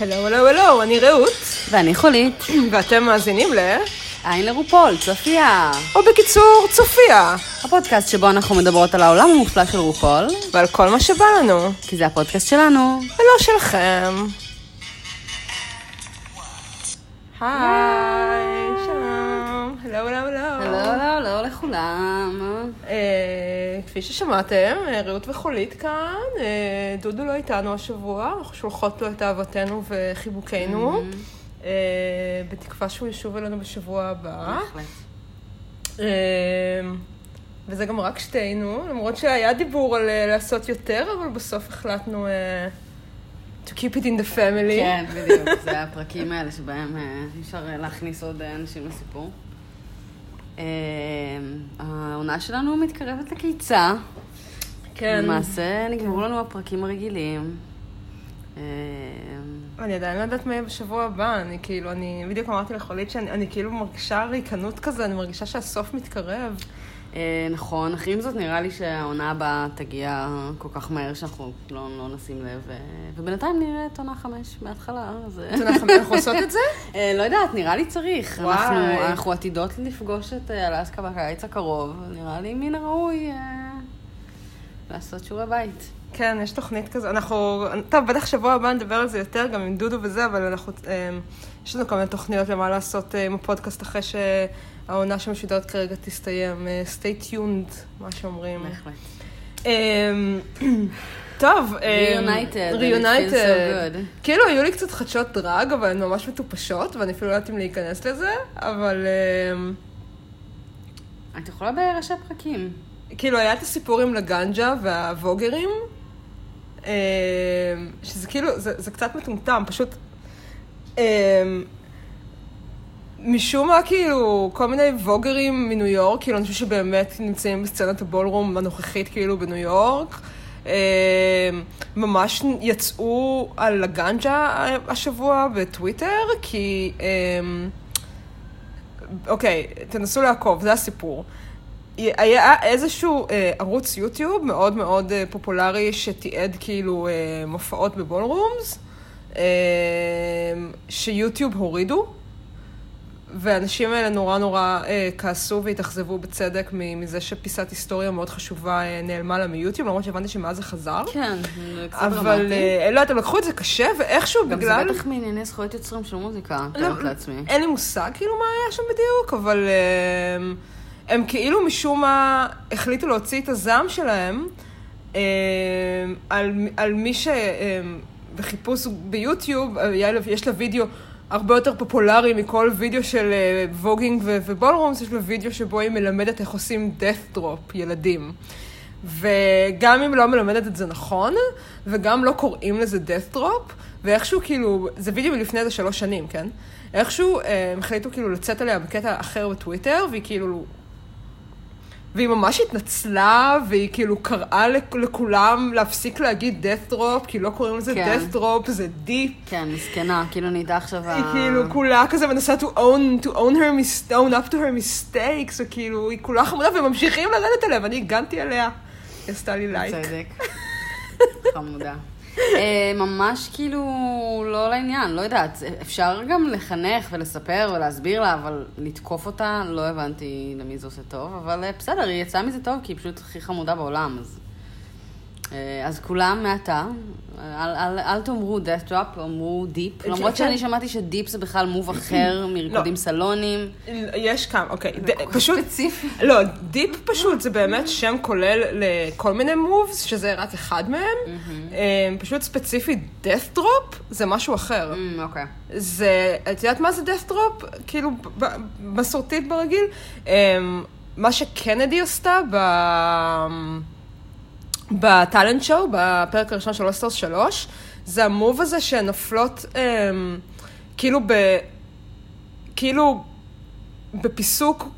הלו, הלו, הלו, אני רעות, ואני חולית. ואתם מאזינים ל... עין לרופול, צופיה. או בקיצור, צופיה, הפודקאסט שבו אנחנו מדברות על העולם המופלא של רופול, ועל כל מה שבא לנו, כי זה הפודקאסט שלנו. ולא שלכם. היי, שלום, הלו, הלו, הלו. לא, לא, לא לכולם. אה, כפי ששמעתם, אה, רעות וחולית כאן, אה, דודו לא איתנו השבוע, אנחנו שולחות לו את אהבתנו וחיבוקנו, אה, בתקווה שהוא ישוב אלינו בשבוע הבא. בהחלט. וזה גם רק שתינו, למרות שהיה דיבור על לעשות יותר, אבל בסוף החלטנו to keep it in the family. כן, בדיוק. זה הפרקים האלה שבהם אי אפשר להכניס עוד אנשים לסיפור. אה, העונה שלנו מתקרבת לקיצה. כן. למעשה נגמרו לנו הפרקים הרגילים. אה, אני עדיין לא יודעת מה יהיה בשבוע הבא, אני כאילו, אני בדיוק אמרתי לחולית שאני אני כאילו מרגישה ריקנות כזה, אני מרגישה שהסוף מתקרב. אה, נכון, אך עם זאת נראה לי שהעונה הבאה תגיע כל כך מהר שאנחנו לא, לא נשים לב. אה, ובינתיים נראה את עונה חמש מההתחלה, אז... אה, את יודעת, אנחנו עושות את זה? לא יודעת, נראה לי צריך. אנחנו, אנחנו עתידות לפגוש את אלסקה בקיץ הקרוב. נראה לי מן הראוי לעשות שיעורי בית. כן, יש תוכנית כזו, אנחנו, טוב, בטח שבוע הבא נדבר על זה יותר, גם עם דודו וזה, אבל אנחנו, יש לנו כל מיני תוכניות למה לעשות עם הפודקאסט אחרי שהעונה שמשודרת כרגע תסתיים. אה, stay tuned, מה שאומרים. בהחלט. אמ, טוב, אמ, Reunited. so good. כאילו היו לי קצת חדשות דרג, אבל הן ממש מטופשות, ואני אפילו לא יודעת אם להיכנס לזה, אבל אמ, את יכולה בראשי פרקים. כאילו היה את הסיפור עם לגנג'ה והווגרים, אמ, שזה כאילו, זה, זה קצת מטומטם, פשוט אמ, משום מה כאילו כל מיני ווגרים מניו יורק, כאילו אנשים שבאמת נמצאים בסצנת הבולרום הנוכחית כאילו בניו יורק, אמ, ממש יצאו על לגנג'ה השבוע בטוויטר, כי אמ, אוקיי, תנסו לעקוב, זה הסיפור. היה איזשהו אה, ערוץ יוטיוב מאוד מאוד אה, פופולרי שתיעד כאילו אה, מופעות בבולרומס, אה, שיוטיוב הורידו, והאנשים האלה נורא נורא אה, כעסו והתאכזבו בצדק מזה שפיסת היסטוריה מאוד חשובה אה, נעלמה לה מיוטיוב, למרות שהבנתי שמאז זה חזר. כן, זה קצת אבל דרמטי. אה, לא הם לקחו את זה קשה, ואיכשהו גם בגלל... זה בטח מענייני זכויות יוצרים של מוזיקה, לא, מתארת לעצמי. אין לי מושג כאילו מה היה שם בדיוק, אבל הם, הם כאילו משום מה החליטו להוציא את הזעם שלהם הם, על, על מי ש... הם, בחיפוש ביוטיוב, לה- יש לה וידאו הרבה יותר פופולרי מכל וידאו של אה, ווגינג ובולרומס, יש לה וידאו שבו היא מלמדת איך עושים death drop ילדים. וגם אם לא מלמדת את זה נכון, וגם לא קוראים לזה death drop, ואיכשהו כאילו, זה וידאו מלפני איזה שלוש שנים, כן? איכשהו אה, הם החליטו כאילו לצאת עליה בקטע אחר בטוויטר, והיא כאילו... והיא ממש התנצלה, והיא כאילו קראה לכ- לכולם להפסיק להגיד death drop, כי לא קוראים לזה כן. death drop, זה deep. כן, מסכנה, כאילו נהייתה עכשיו ה... היא כאילו כולה כזה מנסה to own, to own her, mis- own up to her mistakes, וכאילו, היא כולה חמודה, וממשיכים לרדת עליה, ואני הגנתי עליה. היא עשתה לי לייק. צדק. חמודה. אה, ממש כאילו לא לעניין, לא יודעת. אפשר גם לחנך ולספר ולהסביר לה, אבל לתקוף אותה, לא הבנתי למי זה עושה טוב, אבל אה, בסדר, היא יצאה מזה טוב, כי היא פשוט הכי חמודה בעולם, אז... אה, אז כולם מעתה, אל, אל, אל תאמרו death drop, אמרו dip, כן, למרות כן. שאני שמעתי ש dip זה בכלל move אחר מריקודים סלוניים. יש כמה, אוקיי. ד- פשוט, ספציפי. לא, dip פשוט זה באמת שם כולל לכל מיני moves, שזה רק אחד מהם. אה, פשוט ספציפית death drop זה משהו אחר. אמ, אוקיי. זה, את יודעת מה זה death drop? כאילו, מסורתית ברגיל. מה שקנדי עשתה ב... ב talent show, בפרק הראשון של All Stars 3, זה ה move הזה שהן נופלות אמ, כאילו ב... כאילו בפיסוק...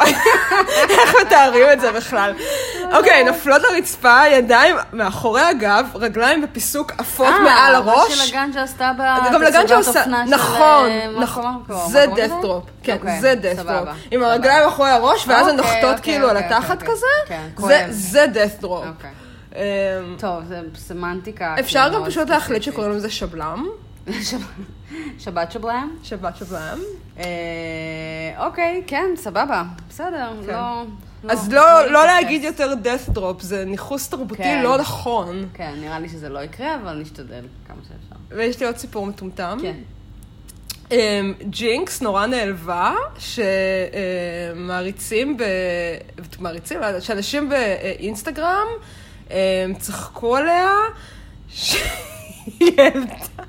איך מתארים את זה בכלל? אוקיי, נופלות לרצפה, ידיים מאחורי הגב, רגליים בפיסוק עפות מעל הראש. אה, מה שלגנג'ה עשתה גם לגנג'ה בתצוגת אופנה של... נכון, אה, נכון, מרקו מרקו. זה death drop, כן, אוקיי, זה death drop, עם. הרגליים אחרי הראש, ואז הן אוקיי, נוחתות אוקיי, כאילו על אוקיי, התחת אוקיי. כזה, כן, זה- death drop. אוקיי. אמ, טוב, זה סמנטיקה. אפשר גם פשוט להחליט. שקוראים לזה שבלם, שבת שבלם? שבת שבלם. אה, אוקיי, כן, סבבה. בסדר, כן. לא... אז לא, לא להתייחס. להגיד יותר death drop, זה ניכוס תרבותי כן. לא נכון. כן, נראה לי שזה לא יקרה, אבל נשתדל כמה שאפשר. ויש לי עוד סיפור מטומטם. כן. אמ, ג'ינקס נורא נעלבה, שמעריצים, ב... מעריצים, לא שאנשים באינסטגרם אמ, צחקו עליה, שהיא העלתה...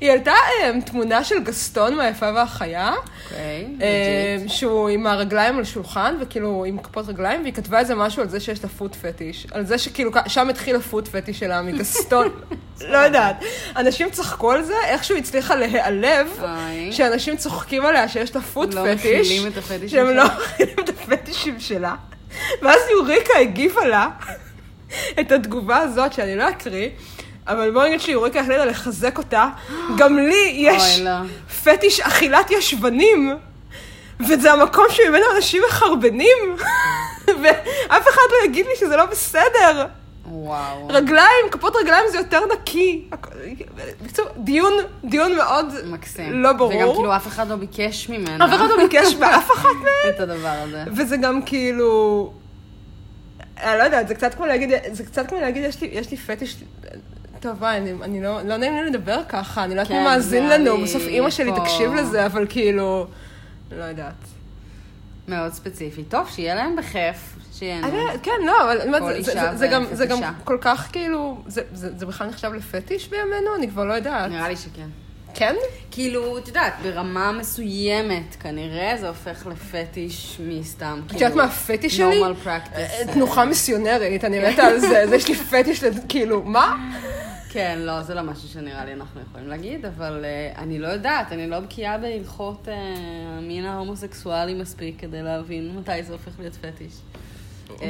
היא העלתה אמ, תמונה של גסטון מהיפה והחיה, אוקיי, אמ, legit. שהוא עם הרגליים על שולחן, וכאילו עם כפות רגליים, והיא כתבה איזה משהו על זה שיש לה foot fetish. על זה שכאילו, שם התחיל ה foot fetish שלה מגסטון. לא יודעת. אנשים צחקו על זה, איכשהו הצליחה להיעלב. שאנשים צוחקים עליה שיש לה foot לא fetish. מכילים את הפטישים שהם. לא מכילים את הפטישים שלה. ואז יוריקה הגיבה לה את התגובה הזאת, שאני לא אקריא. אבל בואו נגיד שיוריקה החליטה לחזק אותה. גם לי יש לא. פטיש אכילת ישבנים, וזה המקום שממנו אנשים מחרבנים, ואף אחד לא יגיד לי שזה לא בסדר. וואו. רגליים, כפות רגליים זה יותר נקי. בקיצור, דיון, דיון מאוד מקסים. לא ברור. וגם כאילו אף אחד לא ביקש ממנה. אף אחד לא ביקש באף אחת מהן. את הדבר הזה. וזה גם כאילו... אני לא יודעת, זה קצת כמו להגיד, זה קצת כמו להגיד, יש לי, יש לי פטיש... טוב, וואי, אני, אני לא, לא נעים לי לדבר ככה, אני לא יודעת כן, מי מאזין לנו, בסוף אימא שלי פה- תקשיב לזה, אבל כאילו... לא יודעת. מאוד ספציפי. טוב, שיהיה להם בכיף. שיהנו. כן, לא, אבל כל זה, זה, זה, גם, זה גם. כל כך כאילו, זה, זה, זה בכלל נחשב לפטיש בימינו? אני כבר לא יודעת. נראה לי שכן. כן? כאילו, את יודעת, ברמה מסוימת, כנראה זה הופך לפטיש מסתם. את יודעת מה הפטיש שלי? normal practice. אה, תנוחה מיסיונרית, אני מתה על זה, זה יש לי פטיש, כאילו, מה? כן, לא, זה לא משהו שנראה לי אנחנו יכולים להגיד, אבל uh, אני לא יודעת, אני לא בקיאה בהלכות uh, המין ההומוסקסואלי מספיק כדי להבין מתי זה הופך להיות פטיש. Uh,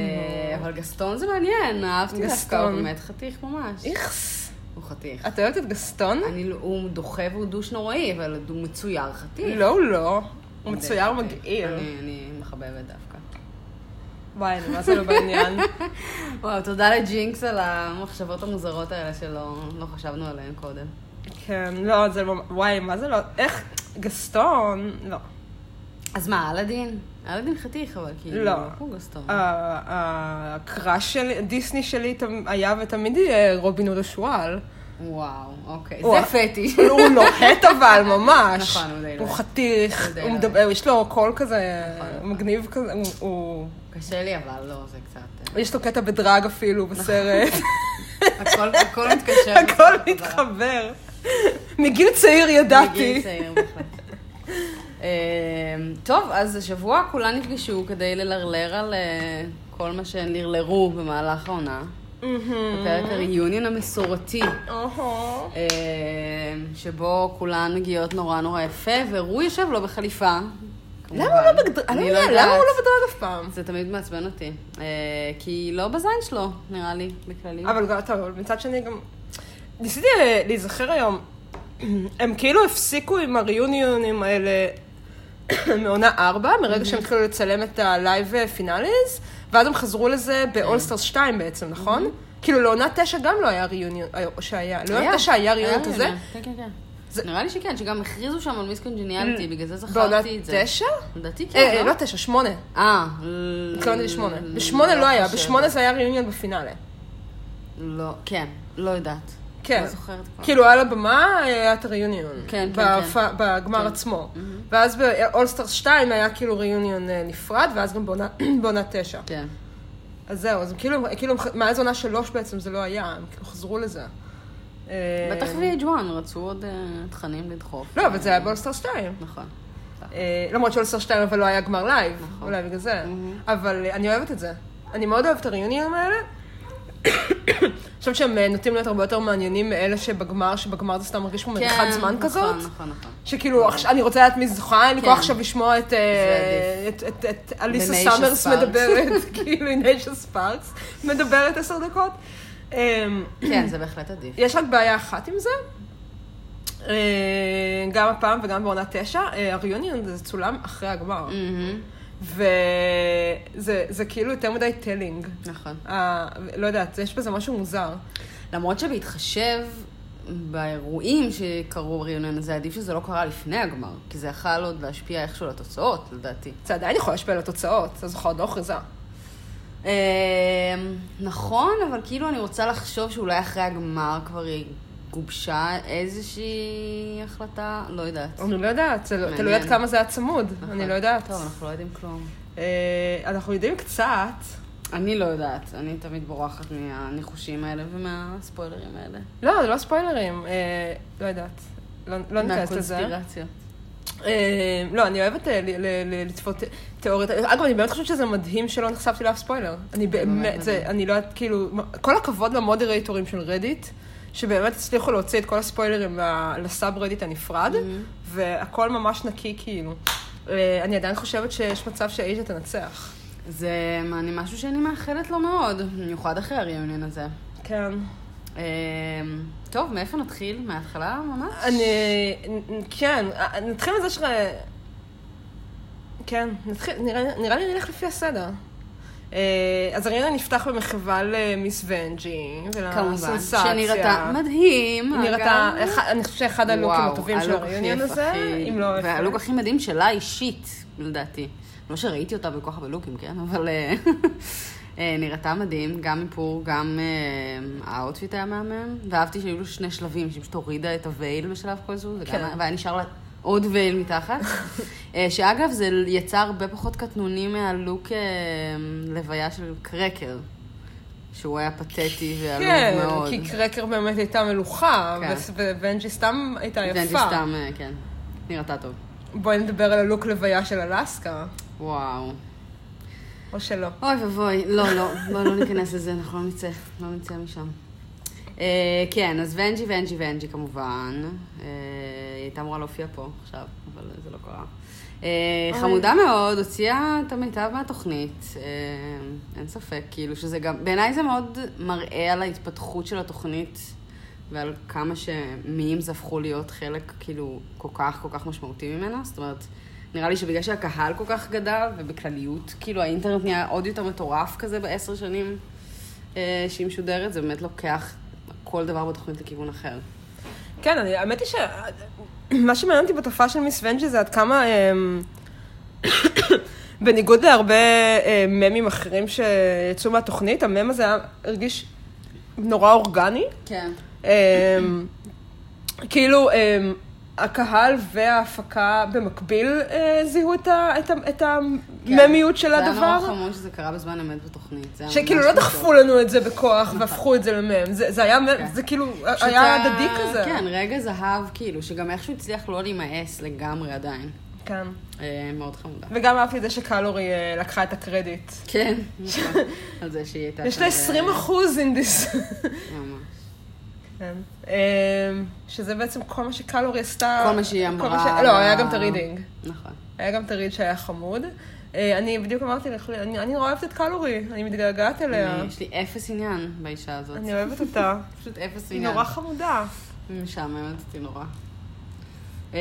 אבל גסטון זה מעניין, אהבתי דווקא, גסטון. הוא באמת חתיך ממש. איכס. הוא חתיך. את אוהבת את גסטון? אני, לא- הוא דוחה והוא דוש נוראי, אבל הוא מצויר חתיך. לא, הוא לא. הוא מצויר חתיך. מגעיל. אני, אני מחבבת דווקא. וואי, אני זה לא בעניין. וואו, תודה לג'ינקס על המחשבות המוזרות האלה שלא לא חשבנו עליהן קודם. כן, לא, זה לא... וואי, מה זה לא... איך? גסטון? לא. אז מה, אלאדין? אלאדין חתיך, אבל כאילו, לא. הוא גסטון. ה- הקראש של דיסני שלי היה ותמיד יהיה רובין הוד השועל. וואו, אוקיי. זה פטיש. הוא נוחת אבל, ממש. נכון, הוא די הוא לא. חתיך, הוא די הוא לא. מדבר, יש לו קול כזה נכון. מגניב כזה, הוא... קשה לי, אבל לא, זה קצת... יש לו קטע בדרג אפילו בסרט. הכל מתקשר. הכל. מתחבר. מגיל צעיר ידעתי. מגיל צעיר, בהחלט. אה, טוב, אז השבוע כולם נפגשו כדי ללרלר על אה, כל מה שהן לרלרו במהלך העונה. בפרק ה reunion המסורתי. אה, שבו כולן מגיעות נורא נורא יפה, והוא יושב לו בחליפה. למה הוא לא בדראג? אני לא לא יודעת, למה הוא. לא בדראג אף פעם? זה תמיד מעצבן אותי. אה, כי לא בזין שלו, נראה לי, בכללי. אבל טוב, מצד שני גם... ניסיתי אה, להיזכר היום, הם כאילו הפסיקו עם הריוניונים האלה מעונה 4, מרגע שהם התחילו לצלם את ה live finales, ואז הם חזרו לזה באולסטרס 2 בעצם, נכון? כאילו לעונה 9 גם לא היה ריוניון, אה, שהיה, לעונה 9 היה ריוניון כזה? כן, כן, כן. זה- נראה לי שכן, שגם הכריזו שם על מיס קונג'ניאליטי, בגלל זה זכרתי את זה. 9? לדעתי אה, כן, לא 9, 8. אה, התכוונתי לשמונה. בשמונה לא היה. בשמונה זה היה ריוניון בפינאלה. לא, כן, לא יודעת. כן. לא זוכרת כבר. כאילו על הבמה היה את הריוניון. כן, כן, כן. בגמר כן. עצמו. ואז ב All Stars 2 היה כאילו reunion אה, נפרד, ואז גם בעונה- 9. כן. אז זהו, אז כאילו, כאילו מאז עונה 3 בעצם זה לא היה, הם כאילו חזרו לזה. אה, בטח VH1 רצו עוד אה, תכנים לדחוף. לא, אבל זה היה ב All Stars 2. נכון. אה, למרות ש All Stars 2 אבל לא היה גמר live, נכון. אולי בגלל זה. אבל אה, אני אוהבת את זה. אני מאוד אוהבת את הריוניונים האלה. אני חושבת שהם נוטים להיות הרבה יותר מעניינים מאלה שבגמר, שבגמר זה סתם מרגיש כמו מריחת כן, זמן נכון, כזאת. נכון, נכון. שכאילו, עכשיו- אני רוצה לדעת מי זוכה, אין לי כן. כוח עכשיו לשמוע את, אליסה סאמרס. מדברת, כאילו, עם ניישה ספארקס, מדברת עשר דקות. אמ, כן, זה בהחלט עדיף. יש רק בעיה אחת עם זה, אה, גם הפעם וגם בעונה תשע, אה, ה reunion זה צולם אחרי הגמר, וזה זה כאילו יותר מדי telling. נכון. אה, לא יודעת, יש בזה משהו מוזר. למרות שבהתחשב באירועים שקרו ב reunion הזה, עדיף שזה לא קרה לפני הגמר, כי זה יכל עוד להשפיע איכשהו על התוצאות, לדעתי. זה עדיין יכול להשפיע על התוצאות, הזוכה עוד לא הוכרזה. אה, נכון, אבל כאילו אני רוצה לחשוב שאולי אחרי הגמר כבר גובשה איזושהי החלטה, לא יודעת. אני לא יודעת, לא-. תלוי עד כמה זה היה צמוד, נכון. אני לא יודעת. טוב, אנחנו לא יודעים כלום. אה, אנחנו יודעים קצת, אני לא יודעת, אני תמיד בורחת מהניחושים האלה ומהספוילרים האלה. לא, זה לא ספוילרים, אה, לא יודעת. לא לא ניכנס לזה. מהקונספירציות. אה, לא, אני אוהבת אה, לצפות תיאוריות. אגב, אני באמת חושבת שזה מדהים שלא נחשפתי לאף ספוילר. אני באמת, זה. אני לא יודעת, כאילו, כל הכבוד למודרטורים של רדיט, שבאמת הצליחו להוציא את כל הספוילרים לסאב רדיט הנפרד, והכל ממש נקי, כאילו. אה, אני עדיין חושבת שיש מצב שאייז'ה תנצח. זה אני משהו שאני מאחלת לו מאוד, במיוחד אחרי הריאיון הזה. כן. טוב, מאיפה נתחיל? מההתחלה ממש? אני, כן, נתחיל מזה ש... כן, נתחיל, נראה, נראה לי נלך לפי הסדר. אה, אז ה reunion נפתח במחווה למיס ונג'י, כמובן, ולסנסציה. שנראתה מדהים. היא נראתה, אני חושבת שאחד הלוקים הטובים של הכי הזה, אם לא... והלוק הכי מדהים שלה אישית, לדעתי. לא שראיתי אותה בכל כך הרבה לוקים, כן? אבל אה, נראתה מדהים, גם איפור, גם אה, ה outfit היה מהמם. ואהבתי שהיו לו שני שלבים, שהיא פשוט הורידה את ה veil בשלב כלשהו, כן. והיה נשאר לה עוד וייל מתחת. אה, שאגב, זה יצא הרבה פחות קטנוני מהלוק אה, לוויה של קרקר. שהוא היה פתטי ועלוב כן, מאוד. כי קרקר באמת הייתה מלוכה, כן. וונג'י סתם הייתה יפה. סתם, אה, כן. נראתה טוב. בואי נדבר על הלוק לוויה של אלסקה, וואו. או שלא. אוי ואבוי, לא, לא, בואי לא ניכנס לזה, אנחנו לא נצא, לא נצא משם. אה, כן, אז ונג'י, ונג'י, ונג'י כמובן. אה, היא הייתה אמורה להופיע פה עכשיו, אבל זה לא קרה. אה. חמודה מאוד, הוציאה את המיטב מהתוכנית, אין ספק, כאילו שזה גם, בעיניי זה מאוד מראה על ההתפתחות של התוכנית ועל כמה שמימס הפכו להיות חלק כאילו כל כך כל כך משמעותי ממנה, זאת אומרת, נראה לי שבגלל שהקהל כל כך גדל, ובכלליות, כאילו האינטרנט נהיה עוד יותר מטורף כזה בעשר שנים אה, שהיא משודרת, זה באמת לוקח כל דבר בתוכנית לכיוון אחר. כן, אני, האמת היא ש... מה שמעניין אותי בתופעה של מיס ונג'י זה עד כמה, אמ, בניגוד להרבה אה, ממים אחרים שיצאו מהתוכנית, המם הזה היה, הרגיש נורא אורגני. כן. אמ, כאילו, אמ, הקהל וההפקה במקביל אה, זיהו את, ה, את, ה, את הממיות של כן. זה היה הדבר. נורא חמוד שזה קרה בזמן אמת בתוכנית. זה שכאילו לא. דחפו לנו את זה בכוח והפכו את זה למם. זה, זה היה, כן. זה כאילו, היה הדדי כזה. כן, רגע זהב, כאילו, שגם איכשהו הצליח לא להימאס לגמרי עדיין. כן. אה, מאוד חמודה. וגם אהבתי את זה שקלורי אה, לקחה את הקרדיט. כן, נכון. על זה שהיא הייתה... יש לה שם, 20 אחוז אינדיס. אה, ממש. כן. אמ, שזה בעצם כל מה שקלורי עשתה. כל מה שהיא אמרה. ש- לא, היה גם את הרידינג. נכון. היה גם את הריד שהיה חמוד. אה, אני בדיוק אמרתי לך, אני אני נורא אוהבת את קלורי, אני מתגעגעת אליה. אני- יש לי אפס עניין באישה הזאת. אני אוהבת אותה. פשוט אפס היא עניין. נורא חמודה. היא משעממת אותי נורא. אה,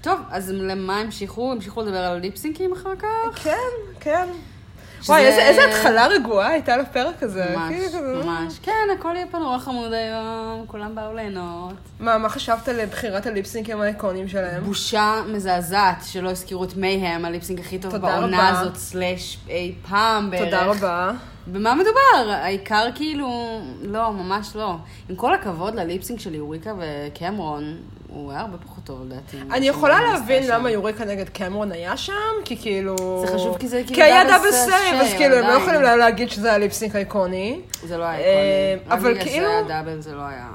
טוב, אז למה המשיכו? המשיכו לדבר על ליפסינקים אחר כך? כן, כן. וואי, איזה- איזה התחלה רגועה הייתה לפרק הזה. ממש, כאילו ממש. כן, הכל יהיה פה נורא חמוד היום, כולם באו ליהנות. מה, מה חשבת על בחירת הליפסינקים האיקוניים שלהם? בושה מזעזעת שלא הזכירו את מייהם, ה lip sync הכי טוב בעונה. הזאת, slash אי פעם בערך. תודה רבה. במה מדובר? העיקר כאילו, לא, ממש לא. עם כל הכבוד ל lip sync של יוריקה וקמרון, הוא היה הרבה פחות טוב לדעתי. אני יכולה להבין למה. יוריקה נגד קמרון היה שם, כי כאילו... זה חשוב כי זה כאילו כי היה double save, אז כאילו הם לא. יכולים לה- להגיד שזה ה lip sync האיקוני. זה לא היה אה, איקוני. אבל כאילו- היה דאבל זה לא היה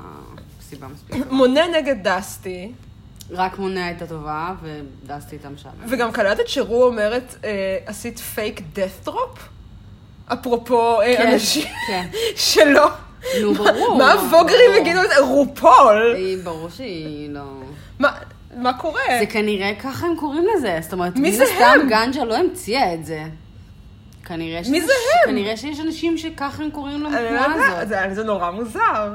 סיבה מספיק. מונה נגד דסטי, רק מונה הייתה טובה, ודסתי איתה משעמם. וגם קלטת שרו אומרת, אה, עשית פייק death drop? אפרופו אה, כן, אנשים כן. שלא. נו, ברור. מה הווגרים. יגידו את זה? רופול. היא, ברור שהיא לא... מה- מה קורה? זה כנראה ככה הם קוראים לזה, זאת אומרת, מי מן זה הסתם הם? גנג'ה לא המציאה את זה. כנראה מי שזה- זה הם? כנראה שיש אנשים שככה הם קוראים לא יודעת, הזאת. זה- זה נורא מוזר.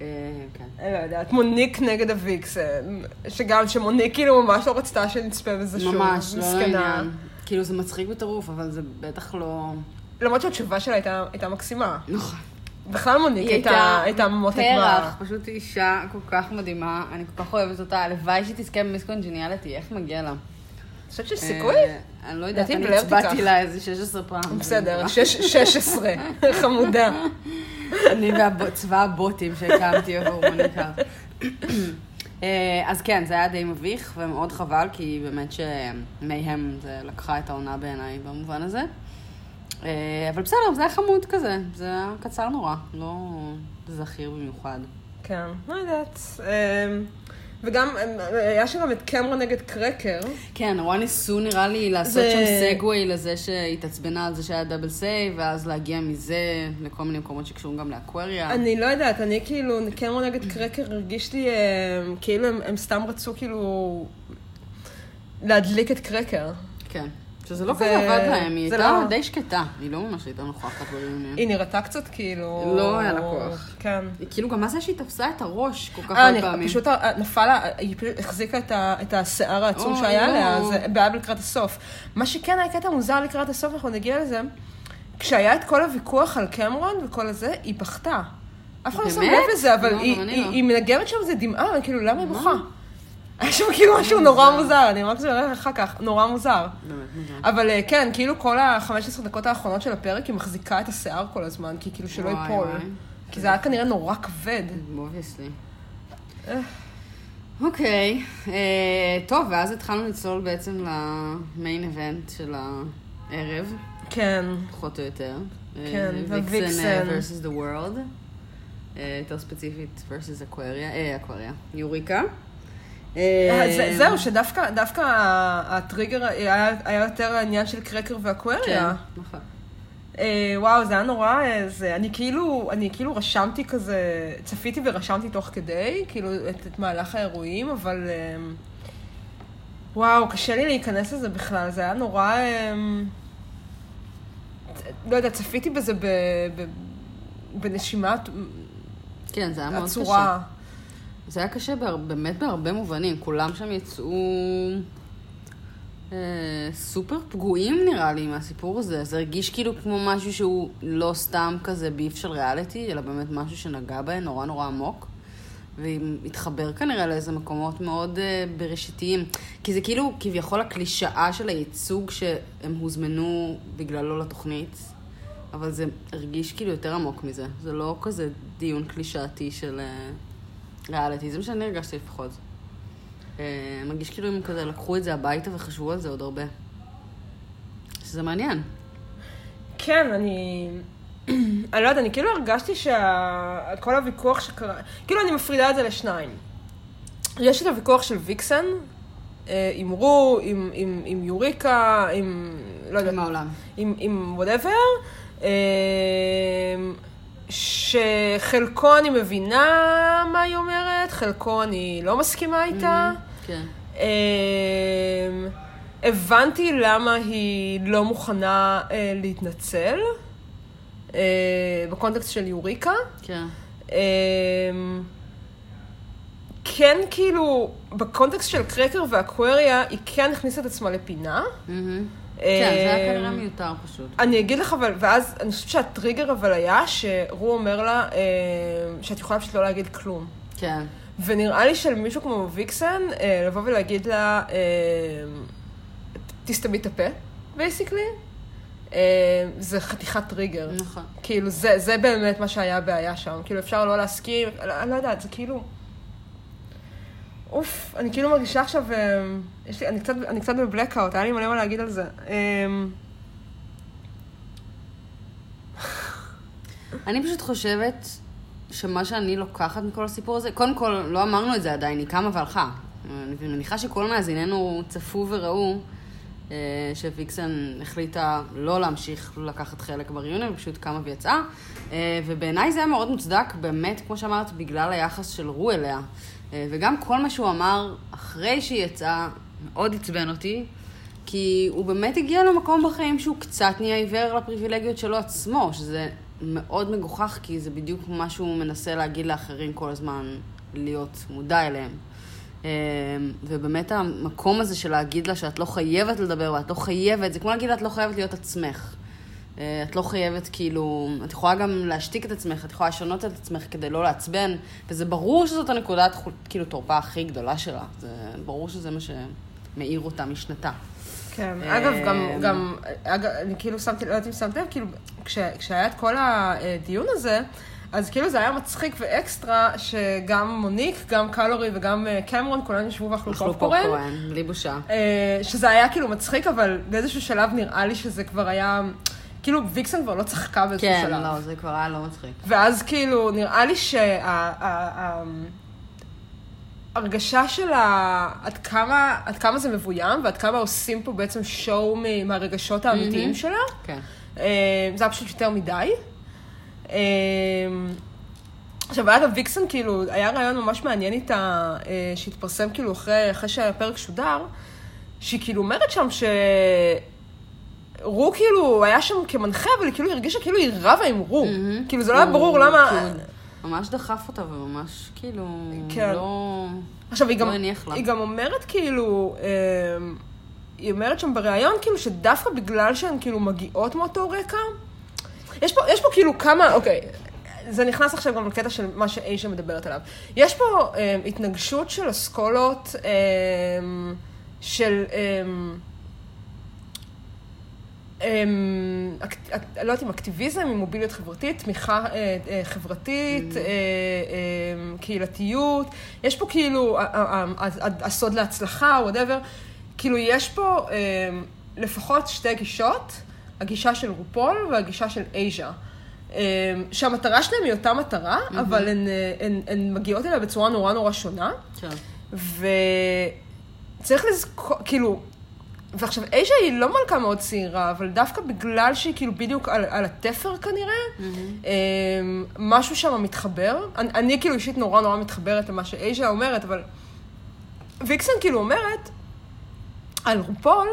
אה, כן. אני לא יודעת, מוניק נגד הוויקסן, שגם שמוניק כאילו ממש לא רצתה שנצפה בזה שוב, ממש, לא. לעניין. כאילו זה מצחיק בטירוף, אבל זה בטח לא... למרות שהתשובה שלה הייתה, הייתה מקסימה. נכון. בכלל מוניק היא הייתה הייתה מותק פרח, פשוט אישה כל כך מדהימה, אני כל כך אוהבת אותה, הלוואי שהיא תזכה במיס קונג'יניאליטי, איך מגיע לה? חושבת שיש סיכוי? אה, אני לא יודעת, אני הצבעתי. לה איזה 16 פעם. בסדר, שש- 16, חמודה. אני וצבא הבוטים שהקמתי עבור מוניקה. אה, אז כן, זה היה די מביך ומאוד חבל, כי באמת שמייהם זה לקחה את העונה בעיניי במובן הזה. אה, אבל בסדר, זה היה חמוד כזה, זה היה קצר נורא, לא זכיר במיוחד. כן, לא יודעת. אמ, וגם, אמ, היה שם גם את קמרון נגד קרקר. כן, נורא ניסו נראה לי לעשות זה- שם segue לזה שהתעצבנה על זה שהיה double save, ואז להגיע מזה לכל מיני מקומות שקשורים גם לאקווריה. אני לא יודעת, אני כאילו, קמרון נגד קרקר הרגיש לי כאילו הם, הם סתם רצו כאילו להדליק את קרקר. כן. שזה לא זה- כזה עבד להם, היא הייתה לא- די שקטה, היא לא ממש הייתה נוכחת ב reunion. היא נראתה קצת כאילו... לא היה לה כוח. כן. היא כאילו גם מה זה שהיא תפסה את הראש כל כך אה, הרבה פעמים. פשוט ה- נפל לה, היא פשוט החזיקה את, ה, את השיער העצום אוי, שהיה לא. עליה, זה היה לקראת הסוף. מה שכן היה קטע מוזר לקראת הסוף, אנחנו נגיע לזה, כשהיה את כל הוויכוח על קמרון וכל הזה, היא בכתה. אף אחד לא שם? לב לזה, אבל לא, היא, לא. היא מנגבת שם איזה דמעה, כאילו, למה היא בוכה? היה שם כאילו משהו נורא מוזר, אני רק אראה אחר כך, נורא מוזר. באמת מוזר. אבל אה, כן, כאילו כל ה-15 דקות האחרונות של הפרק, היא מחזיקה את השיער כל הזמן, כי כאילו שלא ייפול. כי זה היה כנראה נורא כבד. obviously. אה. אוקיי, אה, טוב, ואז התחלנו לצלול בעצם למיין איבנט של הערב, כן. פחות או יותר. כן, ויקסן הוויקסן. versus the world. יותר ספציפית versus אקווריה, אה, אקווריה, יוריקה. אה, זה- אה, זהו, שדווקא דווקא הטריגר היה היה יותר העניין של קרקר כן, ואקווריה. נכון. אה, וואו, זה היה נורא, זה, אני כאילו, אני כאילו רשמתי כזה, צפיתי ורשמתי תוך כדי, כאילו, את, את מהלך האירועים, אבל... אה, וואו, קשה לי להיכנס לזה בכלל, זה היה נורא... אה, לא יודע, צפיתי בזה ב, ב, בנשימה כן, זה היה מאוד קשה. זה היה קשה בהר, באמת בהרבה מובנים. כולם שם יצאו אה, סופר פגועים נראה לי מהסיפור הזה. זה הרגיש כאילו כמו משהו שהוא לא סתם כזה ביף של ריאליטי, אלא באמת משהו שנגע בהן נורא נורא עמוק. והתחבר כנראה לאיזה מקומות מאוד אה, בראשיתיים. כי זה כאילו כביכול הקלישאה של הייצוג שהם הוזמנו בגללו לתוכנית. אבל זה הרגיש כאילו יותר עמוק מזה. זה לא כזה דיון קלישאתי של אה, ריאליטי, זה מה שאני הרגשתי לפחות. אה, מרגיש כאילו הם כזה לקחו את זה הביתה וחשבו על זה עוד הרבה. שזה מעניין. כן, אני... אני לא יודעת, אני כאילו הרגשתי שכל הוויכוח שקרה... כאילו אני מפרידה את זה לשניים. יש את הוויכוח של ויקסן, אה, עם רו, עם, עם, עם יוריקה, עם... לא יודעת, עם העולם. עם, אה, שחלקו אני מבינה מה היא אומרת, חלקו אני לא מסכימה איתה. כן. אמ, הבנתי למה היא לא מוכנה אה, להתנצל, אה, בקונטקסט של יוריקה. כן. אמ, כן, כאילו, בקונטקסט של קרקר ואקווריה, היא כן הכניסה את עצמה לפינה. מהמם. כן, זה היה כנראה מיותר פשוט. אני אגיד לך, אבל, ואז אני חושבת שהטריגר אבל היה שרו אומר לה אה, שאת יכולה פשוט לא להגיד כלום. כן. ונראה לי של מישהו כמו ויקסן, אה, לבוא ולהגיד לה, אה, תסתמי את הפה, basically, אה, זה חתיכת טריגר. נכון. כאילו, זה, זה באמת מה שהיה הבעיה שם. כאילו, אפשר לא להסכים, לא- אני לא יודעת, זה כאילו... אוף, אני כאילו מרגישה עכשיו, אה, יש לי, אני קצת, אני קצת ב blackout, היה לי מלא מה להגיד על זה. אה, אני פשוט חושבת שמה שאני לוקחת מכל הסיפור הזה, קודם כל, לא אמרנו את זה עדיין, היא קמה והלכה. אני מניחה שכל מאזיננו צפו וראו אה, שוויקסן החליטה לא להמשיך לקחת חלק בריאיון, פשוט קמה ויצאה. אה, ובעיניי זה היה מאוד מוצדק, באמת, כמו שאמרת, בגלל היחס של רו אליה. אה, וגם כל מה שהוא אמר אחרי שהיא יצאה, מאוד עצבן אותי. כי הוא באמת הגיע למקום בחיים שהוא קצת נהיה עיוור לפריבילגיות שלו עצמו, שזה מאוד מגוחך, כי זה בדיוק מה שהוא מנסה להגיד לאחרים כל הזמן, להיות מודע אליהם. אמ, ובאמת המקום הזה של להגיד לה שאת לא חייבת לדבר ואת לא חייבת, זה כמו להגיד לה את לא חייבת להיות עצמך. אה, את לא חייבת כאילו, את יכולה גם להשתיק את עצמך, את יכולה לשנות את עצמך כדי לא לעצבן, וזה ברור שזאת הנקודת כאילו תורפה הכי גדולה שלה. זה ברור שזה מה שמאיר אותה משנתה. כן, אה, אגב, גם, גם, אגב, אני כאילו שמתי, לא יודעת אם שמת לב, כאילו, כש, כשהיה את כל הדיון הזה, אז כאילו זה היה מצחיק ואקסטרה, שגם מוניק, גם קלורי וגם אה, קמרון, כולם ישבו ואכלו אכלו פופקורן. פופקורן, בלי בושה. שזה היה כאילו מצחיק, אבל באיזשהו שלב נראה לי שזה כבר היה, כאילו ויקסן כבר לא צחקה באיזשהו כן, שלב. לא, זה כבר היה לא מצחיק. ואז כאילו, נראה לי שההרגשה של ה... עד כמה, עד כמה זה מבוים, ועד כמה עושים פה בעצם שואו מהרגשות האמיתיים שלה, כן. אה, זה היה פשוט יותר מדי. אה, עכשיו, אגב, ויקסן, כאילו, היה רעיון ממש מעניין איתה, אה, שהתפרסם כאילו אחרי, אחרי שהפרק שודר, שהיא כאילו אומרת שם ש... רו כאילו היה שם כמנחה, אבל היא כאילו הרגישה כאילו היא רבה עם רו. מהמם. כאילו זה לא היה ברור למה... כאילו, ממש דחף אותה וממש כאילו, כן. לא... עכשיו, היא גם, לא הניח לה. היא גם אומרת כאילו, אמ, היא אומרת שם בריאיון כאילו שדווקא בגלל שהן כאילו מגיעות מאותו רקע, יש פה, יש פה כאילו כמה, אוקיי, זה נכנס עכשיו גם לקטע של מה שאייז'ה מדברת עליו. יש פה אמ, התנגשות של אסכולות אמ, של... אמ, אמ, אק- אק- לא יודעת אם אקטיביזם, עם מוביליות חברתית, תמיכה אה, אה, חברתית, אה, אה, קהילתיות. יש פה כאילו הסוד להצלחה, whatever. כאילו, יש פה אה, לפחות שתי גישות, הגישה של רופול והגישה של אייז'ה. שהמטרה שלהם היא אותה מטרה, אבל הן, מגיעות אליה בצורה נורא נורא שונה. כן. וצריך לזכור, כאילו, ועכשיו, אייז'ה היא לא מלכה מאוד צעירה, אבל דווקא בגלל שהיא כאילו בדיוק על, על התפר כנראה, אמ, משהו שם מתחבר. אני, אני כאילו אישית נורא נורא מתחברת למה שאייז'ה אומרת, אבל ויקסן כאילו אומרת על רופול,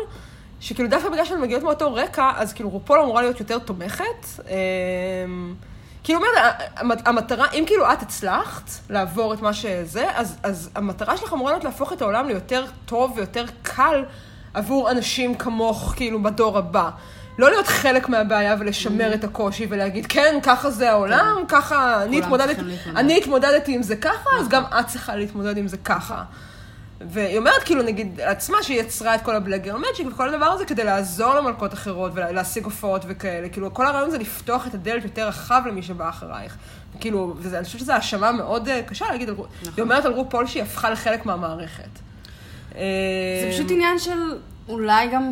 שכאילו דווקא בגלל שהן מגיעות מאותו רקע, אז כאילו רופול אמורה להיות יותר תומכת. אמ, כאילו אומרת, המטרה, אם כאילו את הצלחת לעבור את מה שזה, אז, אז המטרה שלך אמורה להיות להפוך את העולם ליותר טוב ויותר קל עבור אנשים כמוך, כאילו, בדור הבא. לא להיות חלק מהבעיה ולשמר את הקושי ולהגיד, כן, ככה זה העולם, ככה אני התמודדתי. אני התמודדתי עם זה ככה, אז גם את צריכה להתמודד עם זה ככה. והיא אומרת, כאילו, נגיד, עצמה, שהיא יצרה את כל הבלגר מג'יק וכל הדבר הזה כדי לעזור למלכות אחרות ולהשיג הופעות וכאלה. כאילו, כל הרעיון זה לפתוח את הדלת יותר רחב למי שבא אחרייך. כאילו, וזה, אני חושבת שזו האשמה מאוד אה, קשה להגיד רו... היא אומרת על רו פול שהיא הפכה לחלק מהמערכת. זה אה, פשוט עניין של אולי גם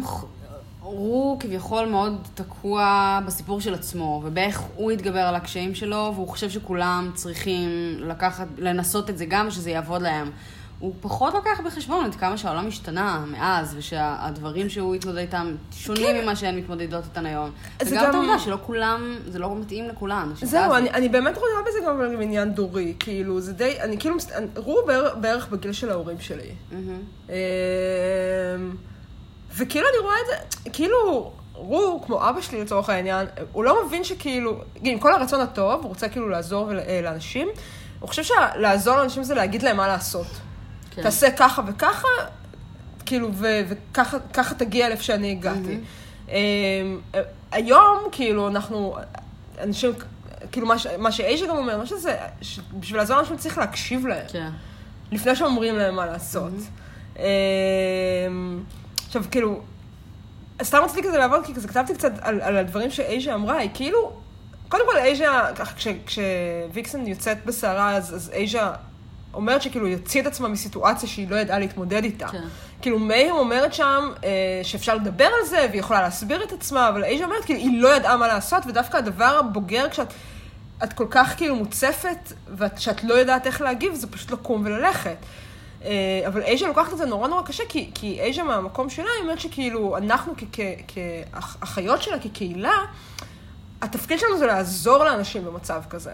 הוא כביכול מאוד תקוע בסיפור של עצמו, ובאיך הוא יתגבר על הקשיים שלו, והוא חושב שכולם צריכים לקחת, לנסות את זה גם, שזה יעבוד להם. הוא פחות לוקח בחשבון את כמה שהעולם השתנה מאז, ושהדברים שהוא התמודד איתם שונים ממה שהן מתמודדות איתן היום. כן. וגם את גם- העובדה שלא כולם, זה לא מתאים לכולן. זהו. אני, אני באמת רואה בזה גם אבל עניין דורי, כאילו, זה די, אני כאילו, מס- אני- רו בערך, בגיל של ההורים שלי. מהמם. אמ, וכאילו אני רואה את זה, כאילו, רו, כמו אבא שלי לצורך העניין, הוא לא מבין שכאילו, עם כל הרצון הטוב, הוא רוצה כאילו לעזור אה, לאנשים, הוא חושב שלעזור לאנשים זה להגיד להם מה לעשות. כן. תעשה ככה וככה, כאילו, ו- וככה ככה תגיע לאיפה שאני הגעתי. אמ, היום, כאילו, אנחנו, אנשים, כאילו, מה ש- מה שאייז'ה גם אומר, מה שזה, שבשביל לעזור לאנשים צריך להקשיב להם. כן. לפני שאומרים להם מה לעשות. אמ, עכשיו, כאילו, סתם רציתי כזה לעבוד, כי כזה כתבתי קצת על, על הדברים שאייז'ה אמרה, היא כאילו, קודם כל אייז'ה, כש, כשוויקסן יוצאת בסערה, אז, אז אייז'ה אומרת שכאילו היא הוציאה את עצמה מסיטואציה שהיא לא ידעה להתמודד איתה. כן. כאילו מייהם אומרת שם אה, שאפשר לדבר על זה, והיא יכולה להסביר את עצמה, אבל אייז'ה אומרת כאילו היא לא ידעה מה לעשות, ודווקא הדבר הבוגר כשאת... את כל כך כאילו מוצפת, ושאת לא יודעת איך להגיב, זה פשוט לקום וללכת. אה, אבל אייז'ה לוקחת את זה נורא נורא קשה, כי, כי אייז'ה מהמקום שלה, היא אומרת שכאילו, אנחנו כאחיות שלה, כקהילה, התפקיד שלנו זה לעזור לאנשים במצב כזה.